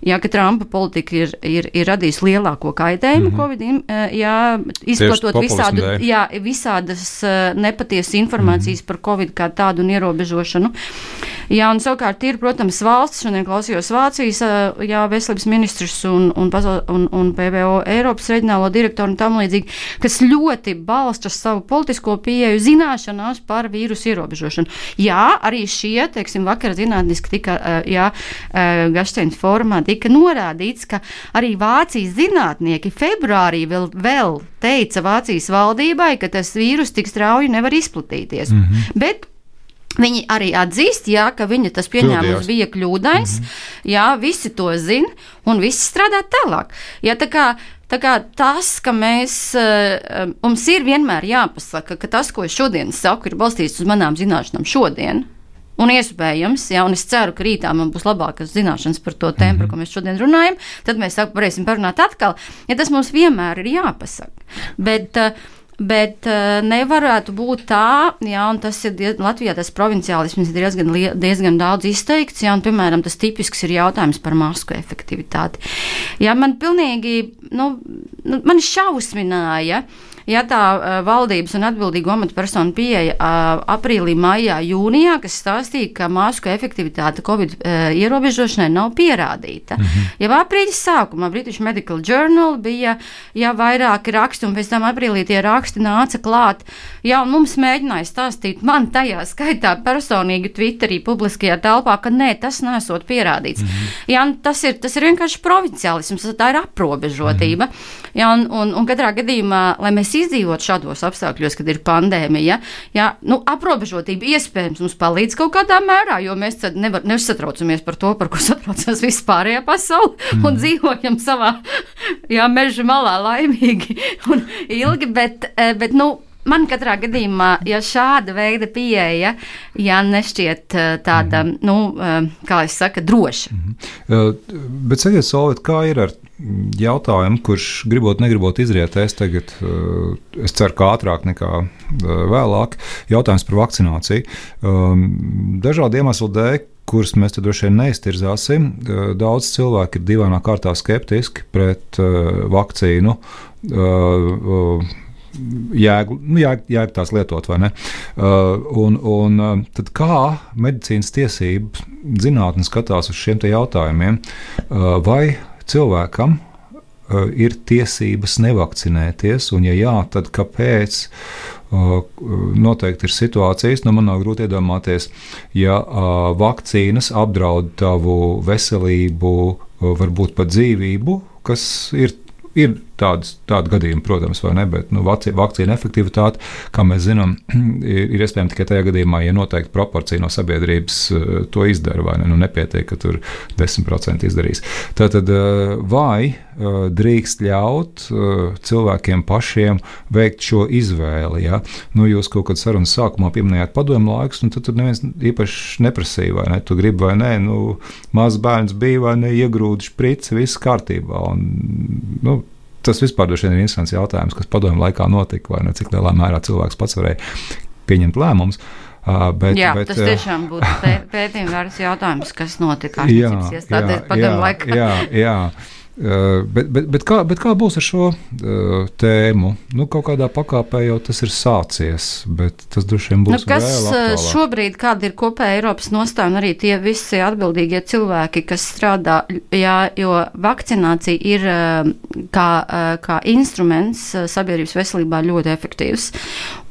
jā, ka Trumpa politika ir, ir, ir radījusi lielāko kaitējumu mm -hmm. Covid, jā, izplatot visādu, jā, visādas nepatiesas informācijas mm -hmm. par Covid kā tādu un ierobežošanu. Jā, un savukārt ir, protams, valsts, šodien klausījos Vācijas jā, veselības ministrs un, un, un, un PVO Eiropas reģionālo direktoru un tam līdzīgi, kas ļoti balsta savu politiku zinātnisko pieeju zināšanās par vīrusu ierobežošanu. Jā, arī šie, teiksim, vakar zinātniski tika, jā, Gašteins formā tika norādīts, ka arī Vācijas zinātnieki februārī vēl, vēl teica Vācijas valdībai, ka tas vīrus tik strauji nevar izplatīties. Mm -hmm. Bet Viņi arī atzīst, jā, ka viņa tas pieņēmums bija kļūdains. Mm -hmm. Jā, visi to zina, un visi strādā tālāk. Jā, Tā kā tas, ka mēs, eh, mums ir vienmēr jāpasaka, ka tas, ko es šodien saku, ir balstīts uz manām zināšanām šodien. Un iespējams, ja un es ceru, ka rītā man būs labākas zināšanas par to tēmu, mm -hmm. par ko mēs šodien runājam, tad mēs varēsim parunāt atkal. Ja tas mums vienmēr ir jāpasaka. Bet, uh, Bet uh, nevarētu būt tā, un tas ir Latvijā tas provinciālisms ir diezgan, diezgan daudz izteikts, jā, un, piemēram, tas tipisks ir jautājums par masku efektivitāti. Jā, man pilnīgi, nu, nu man šausmināja, uh, ja tā valdības un atbildīgo amatpersonu pieeja aprīlī, maijā, jūnijā, kas stāstīja, ka masku efektivitāte Covid ierobežošanai nav pierādīta. Mm -hmm. Jau aprīļa sākumā British Medical Journal bija ja, vairāki raksti, un pēc tam aprīlī tie raksti nāca klāt. Jā, un mums mēģināja stāstīt man tajā skaitā personīgi Twitterī, publiskajā telpā, ka nē, tas nesot pierādīts. Mm -hmm. Jā, tas ir, tas ir vienkārši provinciālisms, tā ir aprobežotība. Mm -hmm. Jā, un, un, un katrā gadījumā, lai mēs izdzīvot šādos apstākļos, kad ir pandēmija, jā, nu, aprobežotība iespējams mums palīdz kaut kādā mērā, jo mēs nevar, nesatraucamies par to, par ko satraucas [laughs] vispārējā pasaule mm. un dzīvojam savā [laughs] jā, meža malā laimīgi un ilgi, bet, eh, bet nu, man katrā gadījumā, ja šāda veida pieeja, ja nešķiet eh, tāda, mm -hmm. nu, eh, kā es saku, droša. Mm -hmm. bet sakiet, Solvit, kā ir ar jautājumu, kurš gribot, negribot izrietēs tagad, es ceru, ka ātrāk nekā vēlāk, jautājums par vakcināciju. Um, dažādu iemeslu dēļ kurus mēs droši vien neiztirzāsim. Daudz cilvēku ir divainā kārtā skeptiski pret vakcīnu. Jēgu, nu, jēg, jēg tās lietot, vai ne? Uh, un, un uh, tad kā medicīnas tiesības zinātne skatās uz šiem jautājumiem, uh, vai cilvēkam uh, ir tiesības nevakcinēties, un ja jā, tad kāpēc? Uh, noteikti ir situācijas, nu man nav grūti iedomāties, ja uh, vakcīnas apdraud tavu veselību, uh, varbūt pat dzīvību, kas ir Ir tādas, tādi gadījumi, protams, vai ne, bet nu, vakcīna efektivitāte, kā mēs zinām, [clears throat] ir, ir iespējama tikai tajā gadījumā, ja noteikti proporcija no sabiedrības uh, to izdara, vai ne, nu, nepietiek, ka tur 10% izdarīs. Tātad, uh, vai uh, drīkst ļaut cilvēkiem pašiem veikt šo izvēli? Ja? Nu, jūs kaut kad sarunas sākumā pieminējāt padomu laikus, un tad tur neviens īpaši neprasīja, vai ne, tu gribi vai nē, nu, mazs bērns bija vai ne, iegrūdi šprici, viss kārtībā. Un, nu, tas vispār ir interesants jautājums, kas padomju laikā notika, vai ne, cik lielā mērā cilvēks pats varēja pieņemt lēmumus. Uh, bet, jā, bet, tas tiešām būtu pē, [laughs] pētījuma vērts jautājums, kas notika ārstniecības iestādēs padomu laikā. Jā, jā. Uh, bet, bet, bet, kā, bet kā būs ar šo uh, tēmu? Nu, kaut kādā pakāpē jau tas ir sācies, bet tas droši vien būs. Nu, kas aktuālāk. šobrīd, kāda ir kopēja Eiropas nostāja, un arī tie visi atbildīgie cilvēki, kas strādā, jā, jo vakcinācija ir kā, kā instruments sabiedrības veselībā ļoti efektīvs.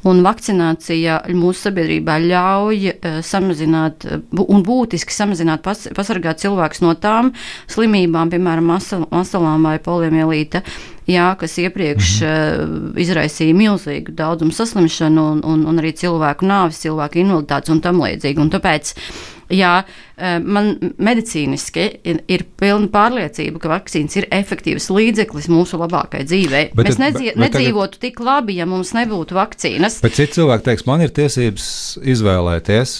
Un vakcinācija mūsu sabiedrībā ļauj samazināt un būtiski samazināt, pas, pasargāt cilvēkus no tām slimībām, piemēram, masalām vai poliomielīta, jā, kas iepriekš -hmm. uh, izraisīja milzīgu daudzumu saslimšanu un, un, un arī cilvēku nāvis, cilvēku invaliditātes un tam līdzīgi. Un tāpēc, jā, uh, man medicīniski ir, ir pilna pārliecība, ka vakcīnas ir efektīvs līdzeklis mūsu labākajai dzīvei. Bet, Mēs bet, bet nedzīvotu tagad... tik labi, ja mums nebūtu vakcīnas. Bet citi cilvēki teiks, man ir tiesības izvēlēties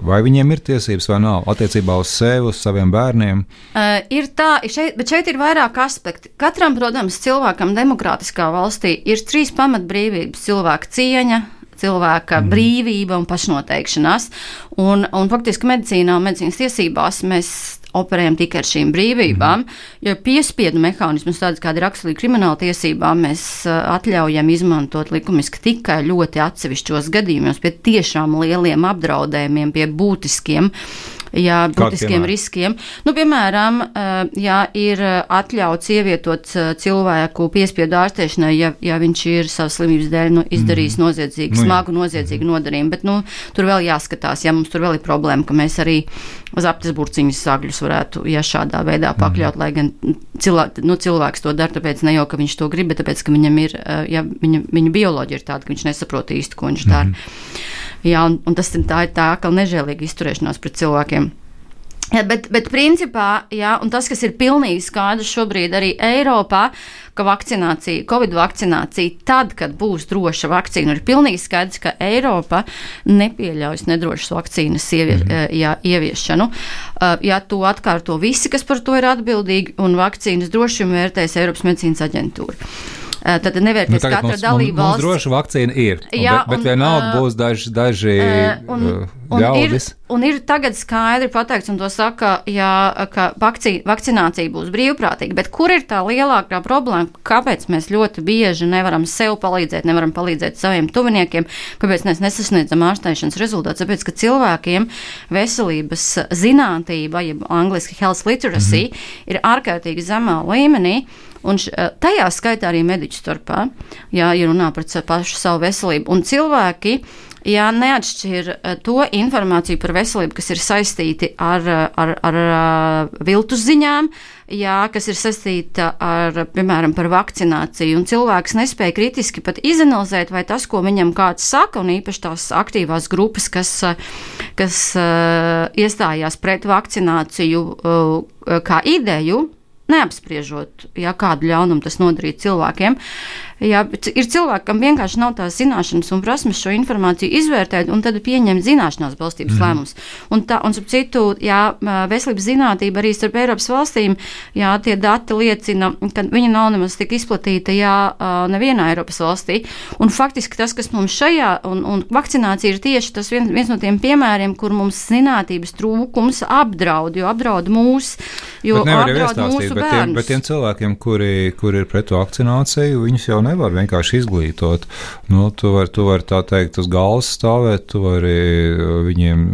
Vai viņiem ir tiesības vai nav attiecībā uz sevi, uz saviem bērniem? Uh, ir tā, šeit, bet šeit ir vairāk aspekti. Katram, protams, cilvēkam demokrātiskā valstī ir trīs pamatbrīvības - cilvēka cieņa, cilvēka mm. brīvība un pašnoteikšanās. Un, un faktiski medicīnā un medicīnas tiesībās mēs operējam tikai ar šīm brīvībām, mm. jo piespiedu mehānismus, tādas kāda ir raksturīga krimināla tiesībām, mēs atļaujam izmantot likumiski tikai ļoti atsevišķos gadījumos, pie tiešām lieliem apdraudējumiem, pie būtiskiem jā, būtiskiem riskiem. Nu, piemēram, ja ir atļauts ievietot cilvēku piespiedu ārstēšanai, ja, ja viņš ir savas slimības dēļ nu, izdarījis mm. noziedzīgu, nu, smagu noziedzīgu mm. nodarījumu, bet nu, tur vēl jāskatās, ja mums tur vēl ir problēma, ka mēs arī zaptes burciņas sākļus varētu, ja šādā veidā mhm. pakļaut, mm. lai gan cilvē, nu, cilvēks to dara, tāpēc ne jau, ka viņš to grib, bet tāpēc, ka viņam ir, ja viņa, viņa bioloģija ir tāda, ka viņš nesaprot īsti, ko viņš dara. Mm. Jā, un, un tas ir tā, tā kā nežēlīga izturēšanās pret cilvēkiem. Ja, bet, bet principā, jā, tas, kas ir pilnīgi skaidrs šobrīd arī Eiropā, ka vakcinācija, Covid vakcinācija, tad, kad būs droša vakcīna, ir pilnīgi skaidrs, ka Eiropa nepieļaus nedrošas vakcīnas ievie, mm -hmm. jā, ieviešanu. Ja to atkārto visi, kas par to ir atbildīgi, un vakcīnas drošumu vērtēs Eiropas medicīnas aģentūra. Uh, tad nevērties Nu, katra mums, dalība mums valsts. droši vakcīna ir, Jā, bet, bet un, vienalga ā, būs daži, daži Uh, un, un, ir, ļaudis. un ir tagad skaidri pateikts, un to saka, jā, ka vakcī, vakcinācija būs brīvprātīga. Bet kur ir tā lielākā problēma? Kāpēc mēs ļoti bieži nevaram sev palīdzēt, nevaram palīdzēt saviem tuviniekiem? Kāpēc mēs nesasniedzam ārstēšanas rezultātus? Tāpēc, ka cilvēkiem veselības zinātība, jeb angliski health literacy, mm -hmm. ir ārkārtīgi zemā līmenī. Un š, tajā skaitā arī mediķu starpā, ja runā par pašu savu veselību. Un cilvēki, jā, neatšķir eh, to informāciju par veselību, kas ir saistīti ar, eh, ar, ar, viltus ziņām, jā, kas ir saistīta ar, piemēram, par vakcināciju. Un cilvēks nespēja kritiski pat izanalizēt, vai tas, ko viņam kāds saka, un īpaši tās aktīvās grupas, kas, eh, kas uh, iestājās pret vakcināciju uh, kā ideju, neapspriežot, ja kādu ļaunumu tas nodarītu cilvēkiem. Jā, ir cilvēki, kam vienkārši nav tās zināšanas un prasmes šo informāciju izvērtēt un tad pieņemt zināšanās balstības mm. lēmumus. Un, tā, un, citu, jā, veselības zinātība arī starp Eiropas valstīm, jā, tie dati liecina, ka viņa nav nemaz tik izplatīta, jā, nevienā Eiropas valstī. Un faktiski tas, kas mums šajā, un, un vakcinācija ir tieši tas viens, viens no tiem piemēriem, kur mums zinātības trūkums apdraud, jo apdraud mūs, jo apdraud mūsu bet tiem, bērnus. bet tiem cilvēkiem, kuri, kuri ir pret vakcināciju, viņus jau nevar vienkārši izglītot. Nu, tu vari var, tā teikt uz galvas stāvēt, tu vari uh, viņiem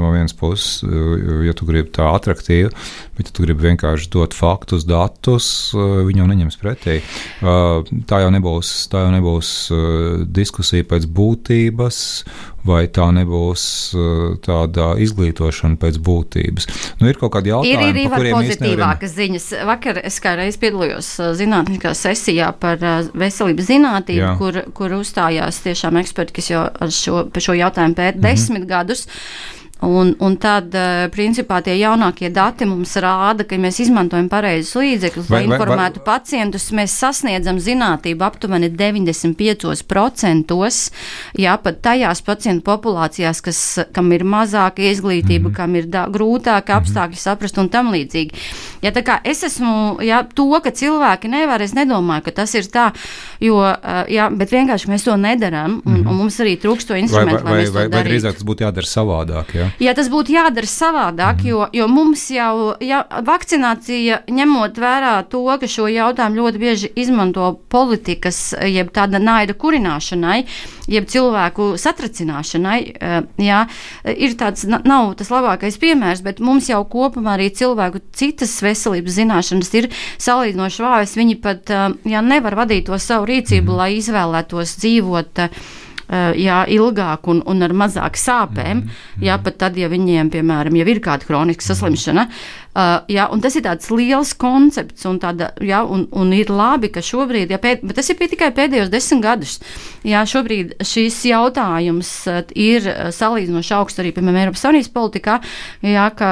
no vienas puses, uh, ja tu gribi tā attraktīvi, bet ja tu gribi vienkārši dot faktus, datus, uh, viņi jau neņems pretī. Uh, Tā jau nebūs, tā jau nebūs diskusija pēc būtības, vai tā nebūs tāda izglītošana pēc būtības. Nu, ir kaut kādi Ir jautājumi, kuriem īsti nevaram- pozitīvākas ziņas. Vakar es kā reiz piedalījos zinātniskā sesijā par veselības zinātību, Jā. kur, kur uzstājās tiešām eksperti, kas jau ar šo, par šo jautājumu pēt Mhm. desmit gadus. Un, un tad, eh, principā, tie jaunākie dati mums rāda, ka, mēs izmantojam pareizus līdzekļus, lai Vai- vai- informētu pacientus, mēs sasniedzam zinātību aptuveni 95%. Jā, pat tajās pacientu populācijās, kas, kam ir mazāka izglītība, mm -hmm. kam ir da, grūtāka apstākļi saprast un tam līdzīgi. Ja es esmu, jā, to, ka cilvēki nevar, es nedomāju, ka tas ir tā, jo, eh, jā, bet vienkārši mēs to nedarām, un, un mums arī trūkst to Vai, vai, instrumentu, vai, vai, vai darītu. drīzāk tas būtu jādara savādāk? Ja? Jā, tas būtu jādara savādāk, mm -hmm. jo, jo mums jau ja, vakcinācija, ņemot vērā to, ka šo jautājumu ļoti bieži izmanto politikas, jeb tāda naida kurināšanai, jeb cilvēku satracināšanai, eh, jā, ir tāds, na- nav tas labākais piemērs, bet mums jau kopumā arī cilvēku citas veselības zināšanas ir salīdzinoši vājas. Viņi pat eh, jā, nevar vadīt to savu rīcību, mm -hmm. lai izvēlētos dzīvot. eh, Uh, jā, ilgāk un, un ar mazāk sāpēm. Mm -hmm. Jā, pat tad, ja viņiem, piemēram, jau ir kāda kroniska saslimšana. Uh, un tas ir tāds liels koncepts, un, tāda, jā, un, un ir labi, ka šobrīd, jā, pēd, bet tas ir tikai pēdējos desmit gadus. Jā, šobrīd šis jautājums uh, ir uh, salīdzinoši augsts arī, piemēram, Eiropas Savienības politikā, jā, ka,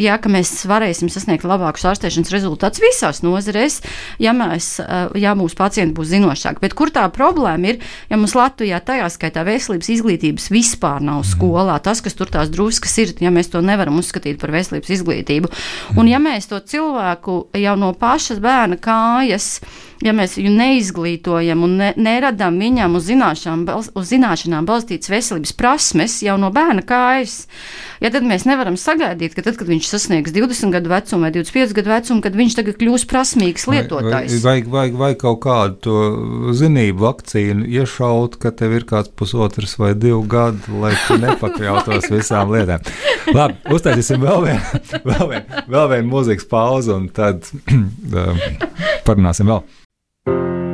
jā, ka mēs varēsim sasniegt labākus ārstēšanas rezultātus visās nozarēs, ja, mēs, uh, ja mūsu pacienti būs zinošāki. Bet kur tā problēma ir, ja mums Latvijā tajā skaitā veselības izglītības vispār nav skolā, tas, kas tur tās druskas ir, ja mēs to nevaram uzskatīt par veselības izglītību. Un ja mēs to cilvēku jau no pašas bērna kājas, ja mēs viņu neizglītojam un ne, neradām viņam uz, zināšanām, bals- uz zināšanām balstītas veselības prasmes jau no bērna kājas, ja tad mēs nevaram sagaidīt, ka tad, kad viņš sasniegs 20 gadu vecumu vai 25 gadu vecumu, kad viņš tagad kļūs prasmīgs lietotājs. Vajag, vajag, vajag kaut kādu to zinību vakcīnu iešaut, ka tev ir kāds pusotrs vai divi gadi, lai tu nepakļautos [laughs] visām lietām. Labi, uztaisīsim vēl vienu, [laughs] vēl vienu mūzikas pauzi, un tad [clears throat] um, parunāsim vēl. Thank you.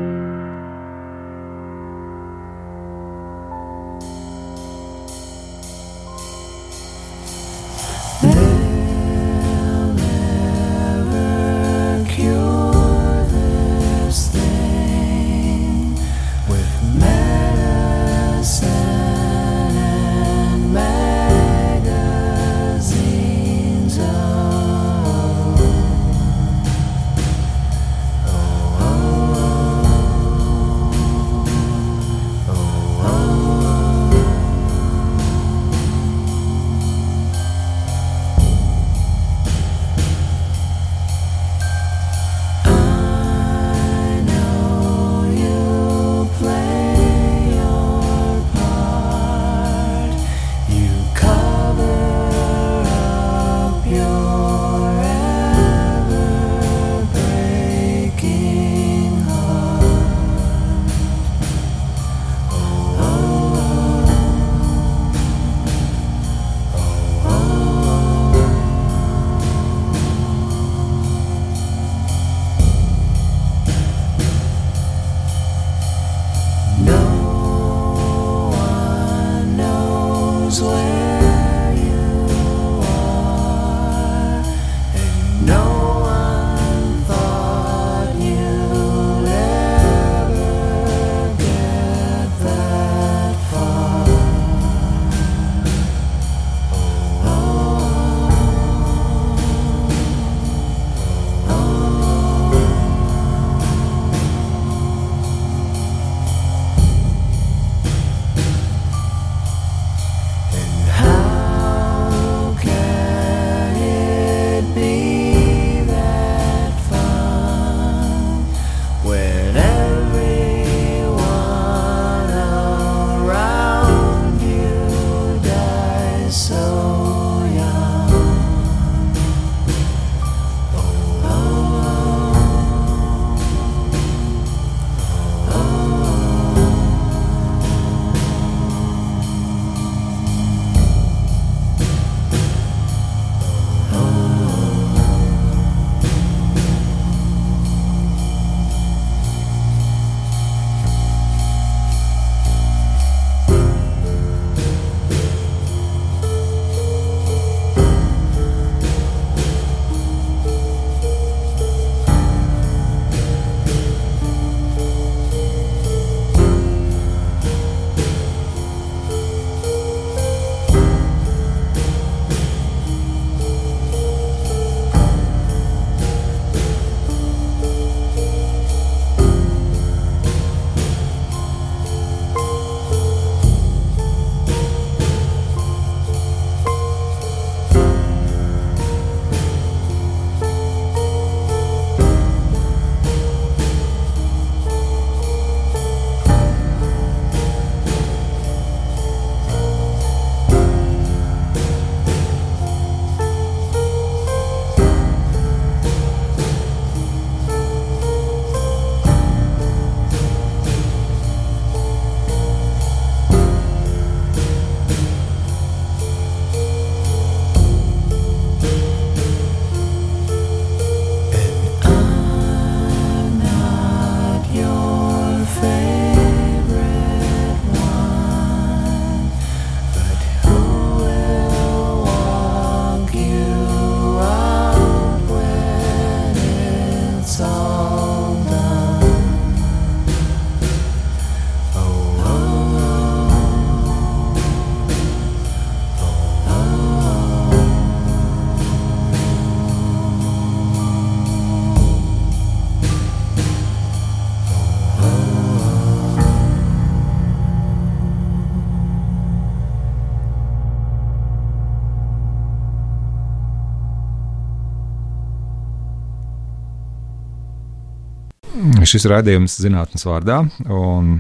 Šis raidījums zinātnes vārdā, un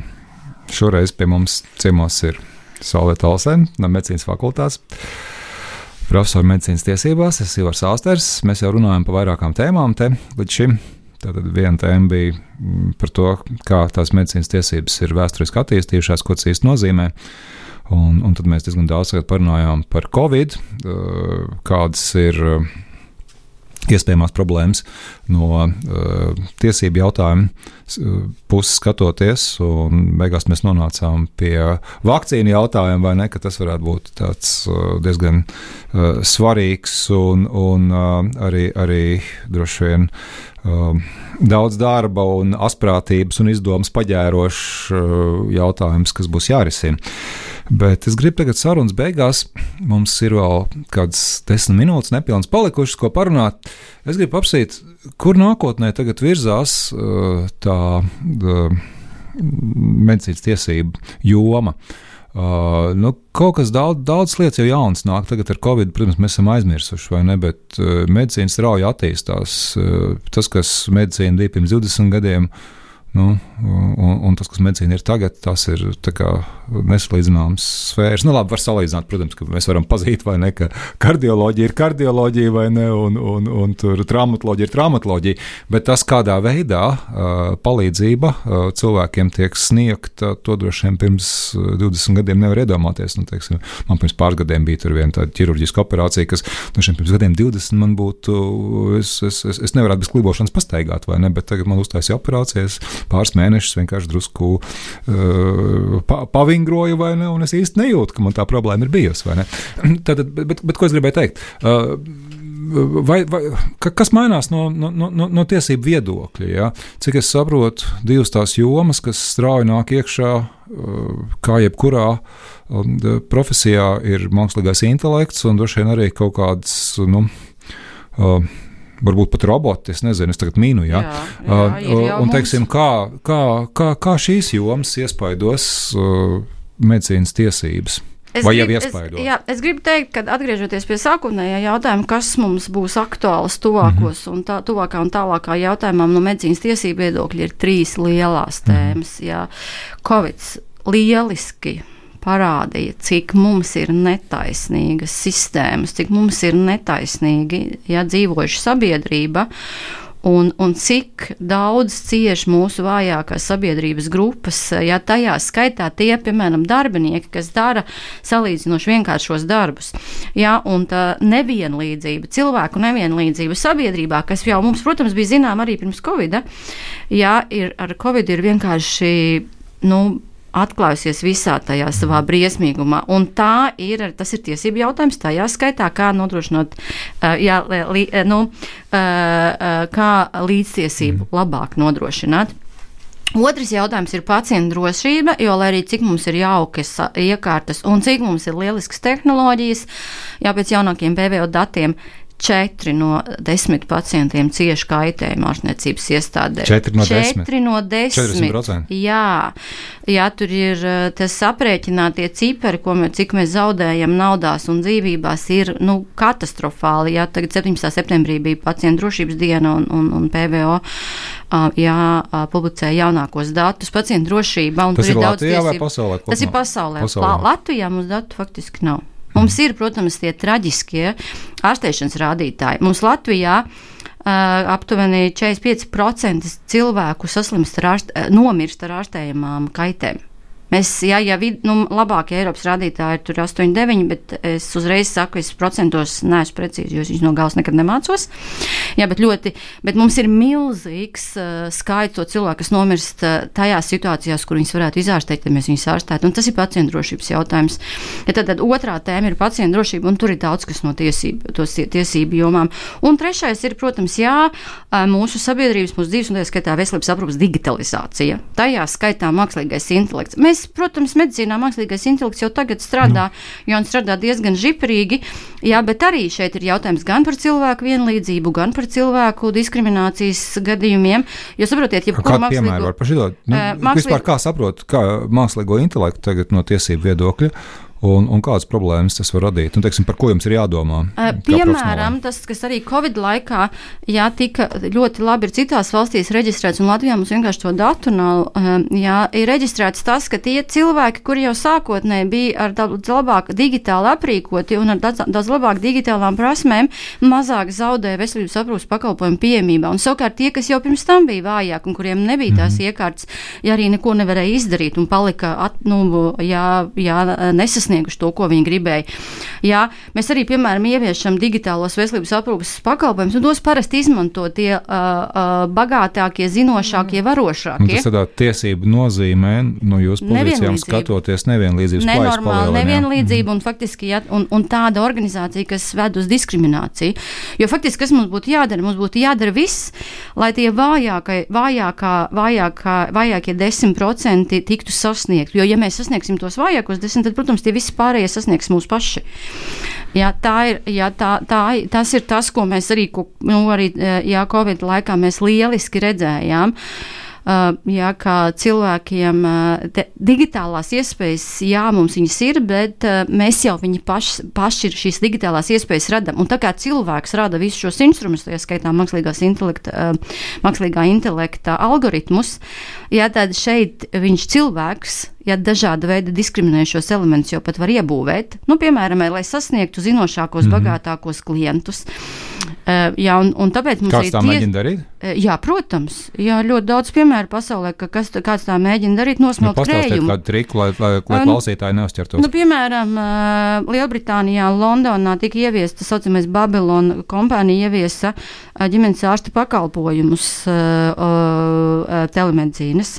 šoreiz pie mums ciemos ir Solvita Olsen no medicīnas fakultātes. Profesora medicīnas tiesībās, es esmu Ivars Austers. Mēs jau runājam par vairākām tēmām te līdz šim. Tātad viena tēma bija mm, par to, kā tās medicīnas tiesības ir vēsturiski attīstījušās, ko tas īsti nozīmē. Un, un tad mēs diezgan daudz parunājām par Covid, kādas ir iespējamās problēmas no uh, tiesību jautājumu uh, puses skatoties, beigās mēs nonācām pie vakcīnu jautājuma, vai ne, tas varētu būt tāds uh, diezgan uh, svarīgs un, un uh, arī, arī droši vien uh, daudz darba un asprātības un izdomas paģērošs uh, jautājums, kas būs jārisina. Bet es gribu tagad sarunas beigās. Mums ir vēl kādas desmit minūtes, nepilnas palikušas, ko parunāt. Es gribu apsīt, kur nākotnē tagad virzās uh, tā uh, medicīnas tiesība joma. Uh, nu, kaut kas daudz, daudz lietas jau jaunas nāk. Tagad ar Covid, protams, mēs esam aizmirsuši, vai ne? Bet uh, medicīna strauji attīstās. Uh, tas, kas medicīna bija pirms 20 gadiem, Nu, un, un tas, kas medicīna ir tagad, tas ir nesalīdzināms sfēras. Nu, labi, var salīdzināt, protams, ka mēs varam pazīt, vai ne, ka kardioloģija ir kardioloģija, vai ne, un, un, un tur traumatoloģija ir traumatoloģija. Bet tas, kādā veidā uh, palīdzība uh, cilvēkiem tiek sniegta, to droši vien pirms 20 gadiem nevar iedomāties. Nu, teiksim, man pirms pāris gadiem bija viena tāda ķirurģiska operācija, kas nu, pirms gadiem 20 man būtu, es, es, es, es nevarētu bez klibošanas pastaigāt, vai ne, bet tagad man uztaisīja operācijas pāris mēnešus vienkārši drusku uh, pa, pavingroju, vai ne? Un es īsti nejūtu, ka man tā problēma ir bijusi. [clears throat] Tad, bet, bet, bet ko es gribēju teikt? Uh, vai, vai, kas mainās no, no, no, no tiesību viedokļa? Ja? Cik es saprotu, divas tās jomas, kas strauji nāk iekšā, kā jebkurā profesijā, ir mākslīgais intelekts un droši vien arī kaut kādas. Nu, varbūt pat roboti, es nezinu, es tagad mīnu. Ja? Jā, jā, uh, un, teiksim, kā, kā, kā, kā šīs jomas iespaidos uh, medicīnas tiesības? Es Vai grib, jau iespaido? Es, jā, es gribu teikt, ka atgriežoties pie sākotnējā jautājuma, kas mums būs aktuāls tuvākos mm -hmm. un tā, tuvākā un tālākā jautājumā no medicīnas tiesību viedokļa ir trīs lielās mhm. tēmas. Mm -hmm. jā. Covid lieliski parādīja, cik mums ir netaisnīgas sistēmas, cik mums ir netaisnīgi ja, dzīvojuša sabiedrība. Un, un cik daudz cieš mūsu vājākās sabiedrības grupas, ja tajā skaitā tie, piemēram, darbinieki, kas dara salīdzinoši vienkāršos darbus. Ja, un tā nevienlīdzība, cilvēku nevienlīdzība sabiedrībā, kas jau mums, protams, bija zinām arī pirms Covid, ja, ir, ar Covid ir vienkārši. Nu, atklājusies visā tajā savā briesmīgumā. Un tā ir, tas ir tiesību jautājums, tajā skaitā, kā nodrošināt, uh, jā, li, nu, uh, uh, kā līdztiesību mm. labāk nodrošināt. Otrs jautājums ir pacienta drošība, jo, lai arī cik mums ir jaukas iekārtas un cik mums ir lieliskas tehnoloģijas, jau pēc jaunākiem PVO datiem, Četri no desmit pacientiem cieši kaitējumu ārstniecības iestādē. Četri no desmit. Četri no desmit. 40%. Jā, jā, tur ir eh, tas aprēķinātie cipari, ko mēs, cik mēs zaudējam naudās un dzīvībās, ir nu, katastrofāli. Jā, tagad 17. septembrī bija pacientu drošības diena un, un, un PVO. Jā, publicēja jaunākos datus pacientu drošība. Tas ir Latvijā vai pasaulē? Tas ir pasaulē. pasaulē. Latvijā mums datu faktiski nav. Mums ir, protams, tie traģiskie ārstēšanas rādītāji. Mums Latvijā aptuveni 45% cilvēku saslimst ar ārst, nomirst ar ārstējumām kaitēm. Mēs, jā, ja vid, nu, labākie Eiropas rādītāji ir tur 8, 9, bet es uzreiz saku, es procentos neesmu precīzi, jo es viņus no galvas nekad nemācos. Jā, bet ļoti, bet mums ir milzīgs uh, skaits to cilvēku, kas nomirst uh, tajās situācijās, kur viņus varētu izārstēt, ja mēs viņus ārstētu. Un tas ir pacientu drošības jautājums. Ja tad, tad otrā tēma ir pacientu drošība, un tur ir daudz kas no tiesību, tiesību jomām. Un trešais ir, protams, jā, uh, mūsu sabiedrības, mūsu dzīves un tā skaitā veselības aprūpas digitalizācija. Tajā skaitā mākslīgais intelekts. Mēs Mēs, protams, medicīnā mākslīgais intelekts jau tagad strādā, nu. jo viņš strādā diezgan žiprīgi, jā, bet arī šeit ir jautājums gan par cilvēku vienlīdzību, gan par cilvēku diskriminācijas gadījumiem. Jo saprotiet, ja kādu mākslīgo... piemēru var pašidot? Nu, mākslīgo... Vispār kā saprot, kā mākslīgo intelektu tagad no tiesību viedokļa? Un, un kādas problēmas tas var radīt. Un, teiksim, par ko jums ir jādomā? Piemēram, tas, kas arī Covid laikā jā, tika ļoti labi ir citās valstīs reģistrēts, un Latvijā mums vienkārši to datu nav. Jā, ir reģistrēts tas, ka tie cilvēki, kuri jau sākotnēji bija ar daudz labāk digitāli aprīkoti un ar daudz, daudz labāk digitālām prasmēm, mazāk zaudēja veselības aprūpas pakalpojumu pieejamībā. Un savukārt tie, kas jau pirms tam bija vājāki un kuriem nebija tās mm -hmm. iekārtas, ja arī neko nevarēja izdarīt un palika at, nu, jā, jā, nesasnieguši to, ko viņi gribēja. Jā, mēs arī, piemēram, ieviešam digitālos veselības aprūpas pakalpojumus, un tos parasti izmanto tie uh, uh, bagātākie, zinošākie, varošākie. Un tas tādā tiesību nozīmē, no jūsu pozīcijām skatoties, nevienlīdzības Nenormāli nevienlīdzība un faktiski ja, un, un tāda organizācija, kas ved uz diskrimināciju. Jo faktiski, kas mums būtu jādara? Mums būtu jādara viss, lai tie vājākie, vājākā, vājākā, vājākie 10% tiktu sasniegti. Jo, ja mēs sasniegsim tos vājākos 10%, tad, protams, tie visi pārējie sasniegs mūs paši. Jā, tā ir, jā, tā, tā, tas ir tas, ko mēs arī, ko, nu, arī jā, Covid laikā mēs lieliski redzējām. Uh, jā, kā cilvēkiem te, uh, digitālās iespējas, jā, mums viņas ir, bet uh, mēs jau viņi paši, paši šīs digitālās iespējas radām. Un tā kā cilvēks rada visus šos instrumentus, tā skaitā mākslīgās intelekta, mākslīgā intelekta algoritmus, jā, tad šeit viņš cilvēks ja dažāda veida diskriminējošos elementus jau pat var iebūvēt, nu, piemēram, lai sasniegtu zinošākos, mm -hmm. bagātākos klientus. Jā, un, un tāpēc mums Kāds ir tā tie... mēģina darīt? Jā, protams, jā, ļoti daudz piemēru pasaulē, ka kas, kāds tā mēģina darīt, nosmelt nu, krējumu. Kādu triku, lai, lai, lai klausītāji neuzķertos? Nu, piemēram, Lielbritānijā, Londonā tika ieviesta, saucamais Babylon kompānija ieviesa ģimenes ārsta pakalpojumus telemedicīnas.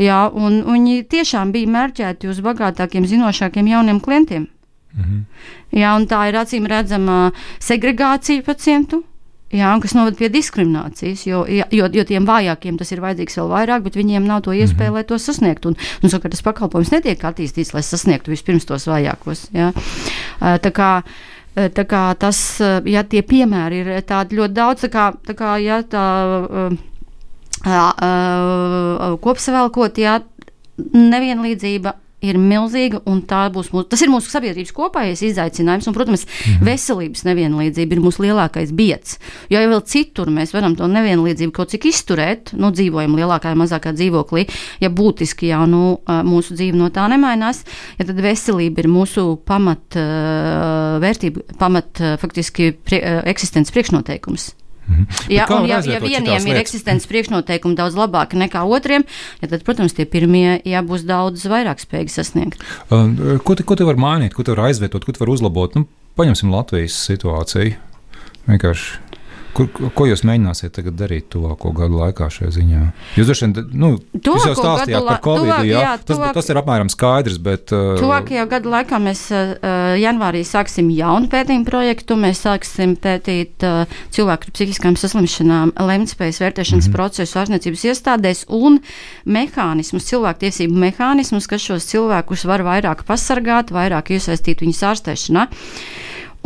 Jā, un viņi tiešām bija mērķēti uz bagātākiem, zinošākiem jauniem klientiem. Mhm. Jā, tā ir acīm redzama segregācija pacientu. Jā, kas noved pie diskriminācijas, jo, jo, jo tiem vājākiem tas ir vajadzīgs vēl vairāk, bet viņiem nav to iespēju, mm -hmm. lai to sasniegtu. Un, un savukārt tas pakalpojums netiek attīstīts, lai sasniegtu vispirms tos vājākos. Jā. Tā kā, tā kā tas, ja tie piemēri ir tādi ļoti daudz, tā kā, tā kā ja tā kopsavēlkot, jā, nevienlīdzība ir milzīga, un būs mūsu, tas ir mūsu sabiedrības kopējais izaicinājums. Un, protams, mhm. veselības nevienlīdzība ir mūsu lielākais biets. Jo jau vēl citur mēs varam to nevienlīdzību kaut cik izturēt, nu, dzīvojam lielākā vai mazākā dzīvoklī, ja būtiski jau nu, mūsu dzīve no tā nemainās, ja tad veselība ir mūsu pamat vērtība, pamat faktiski prie, eksistences priekšnoteikums. Mhm. Ja, un, ja, ja vieniem ir eksistences priekšnoteikumi daudz labāki nekā otriem, ja tad, protams, tie pirmie jā, būs daudz vairāk spējīgi sasniegt. Uh, ko, te, ko te var mainīt, ko te var aizvietot, ko te var uzlabot? Nu, paņemsim Latvijas situāciju. Vienkārši Kur, ko jūs mēģināsiet darīt tuvāko gadu laikā šajā ziņā? Jūs droši vien, nu, jūs jau stāstījāt par Covid, tuvāk, jā, jā, tas, tuvāk, tas ir apmēram skaidrs, bet. Uh, tuvākajā gadu laikā mēs uh, janvārī sāksim jaunu pētījumu projektu. Mēs sāksim pētīt uh, cilvēku ar psihiskām saslimšanām, lemtspējas vērtēšanas mm -hmm. procesu ārstniecības iestādēs un mehānismus, cilvēktiesību mehānismus, kas šos cilvēkus var vairāk pasargāt, vairāk iesaistīt viņus ārstēšanā.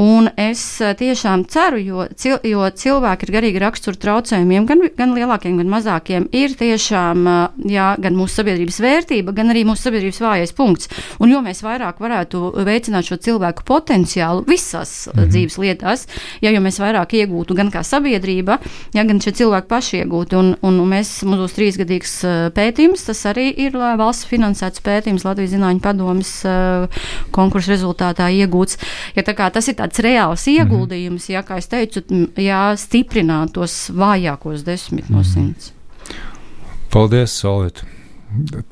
Un es eh, tiešām ceru, jo, cil, jo cilvēki ar garīgi raksturu traucējumiem, gan, gan lielākiem, gan mazākiem, ir tiešām eh, jā, gan mūsu sabiedrības vērtība, gan arī mūsu sabiedrības vājais punkts. Un jo mēs vairāk varētu veicināt šo cilvēku potenciālu visās mm -hmm. dzīves lietās, ja mēs vairāk iegūtu gan kā sabiedrība, ja, gan šie cilvēki paši iegūtu. Un, un mēs, mums būs trīsgadīgs pētījums, tas arī ir valsts finansēts pētījums Latvijas Zinātņu padomas konkursu rezultātā iegūts. Ja, tāds reāls mhm. ieguldījums, ja, kā es teicu, jā, stiprināt tos vājākos desmit no mhm. simts. Paldies, Solīt!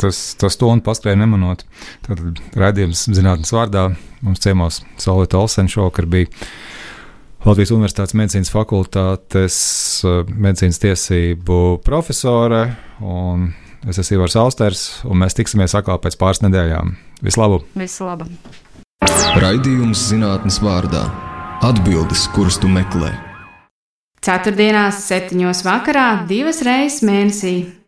Tas, tas to un paskrēja nemanot. Tad redzējums zinātnes vārdā mums ciemos Solīta Olsen šovakar bija Latvijas Universitātes medicīnas fakultātes eh, medicīnas tiesību profesore un es esmu Ivars Austers, un mēs tiksimies atkal pēc pāris nedēļām. Vislabāk! Vislabāk! Raidījums zinātnes vārdā - atbildes, kuras tu meklē. Ceturtdienās, septiņos vakarā, divas reizes mēnesī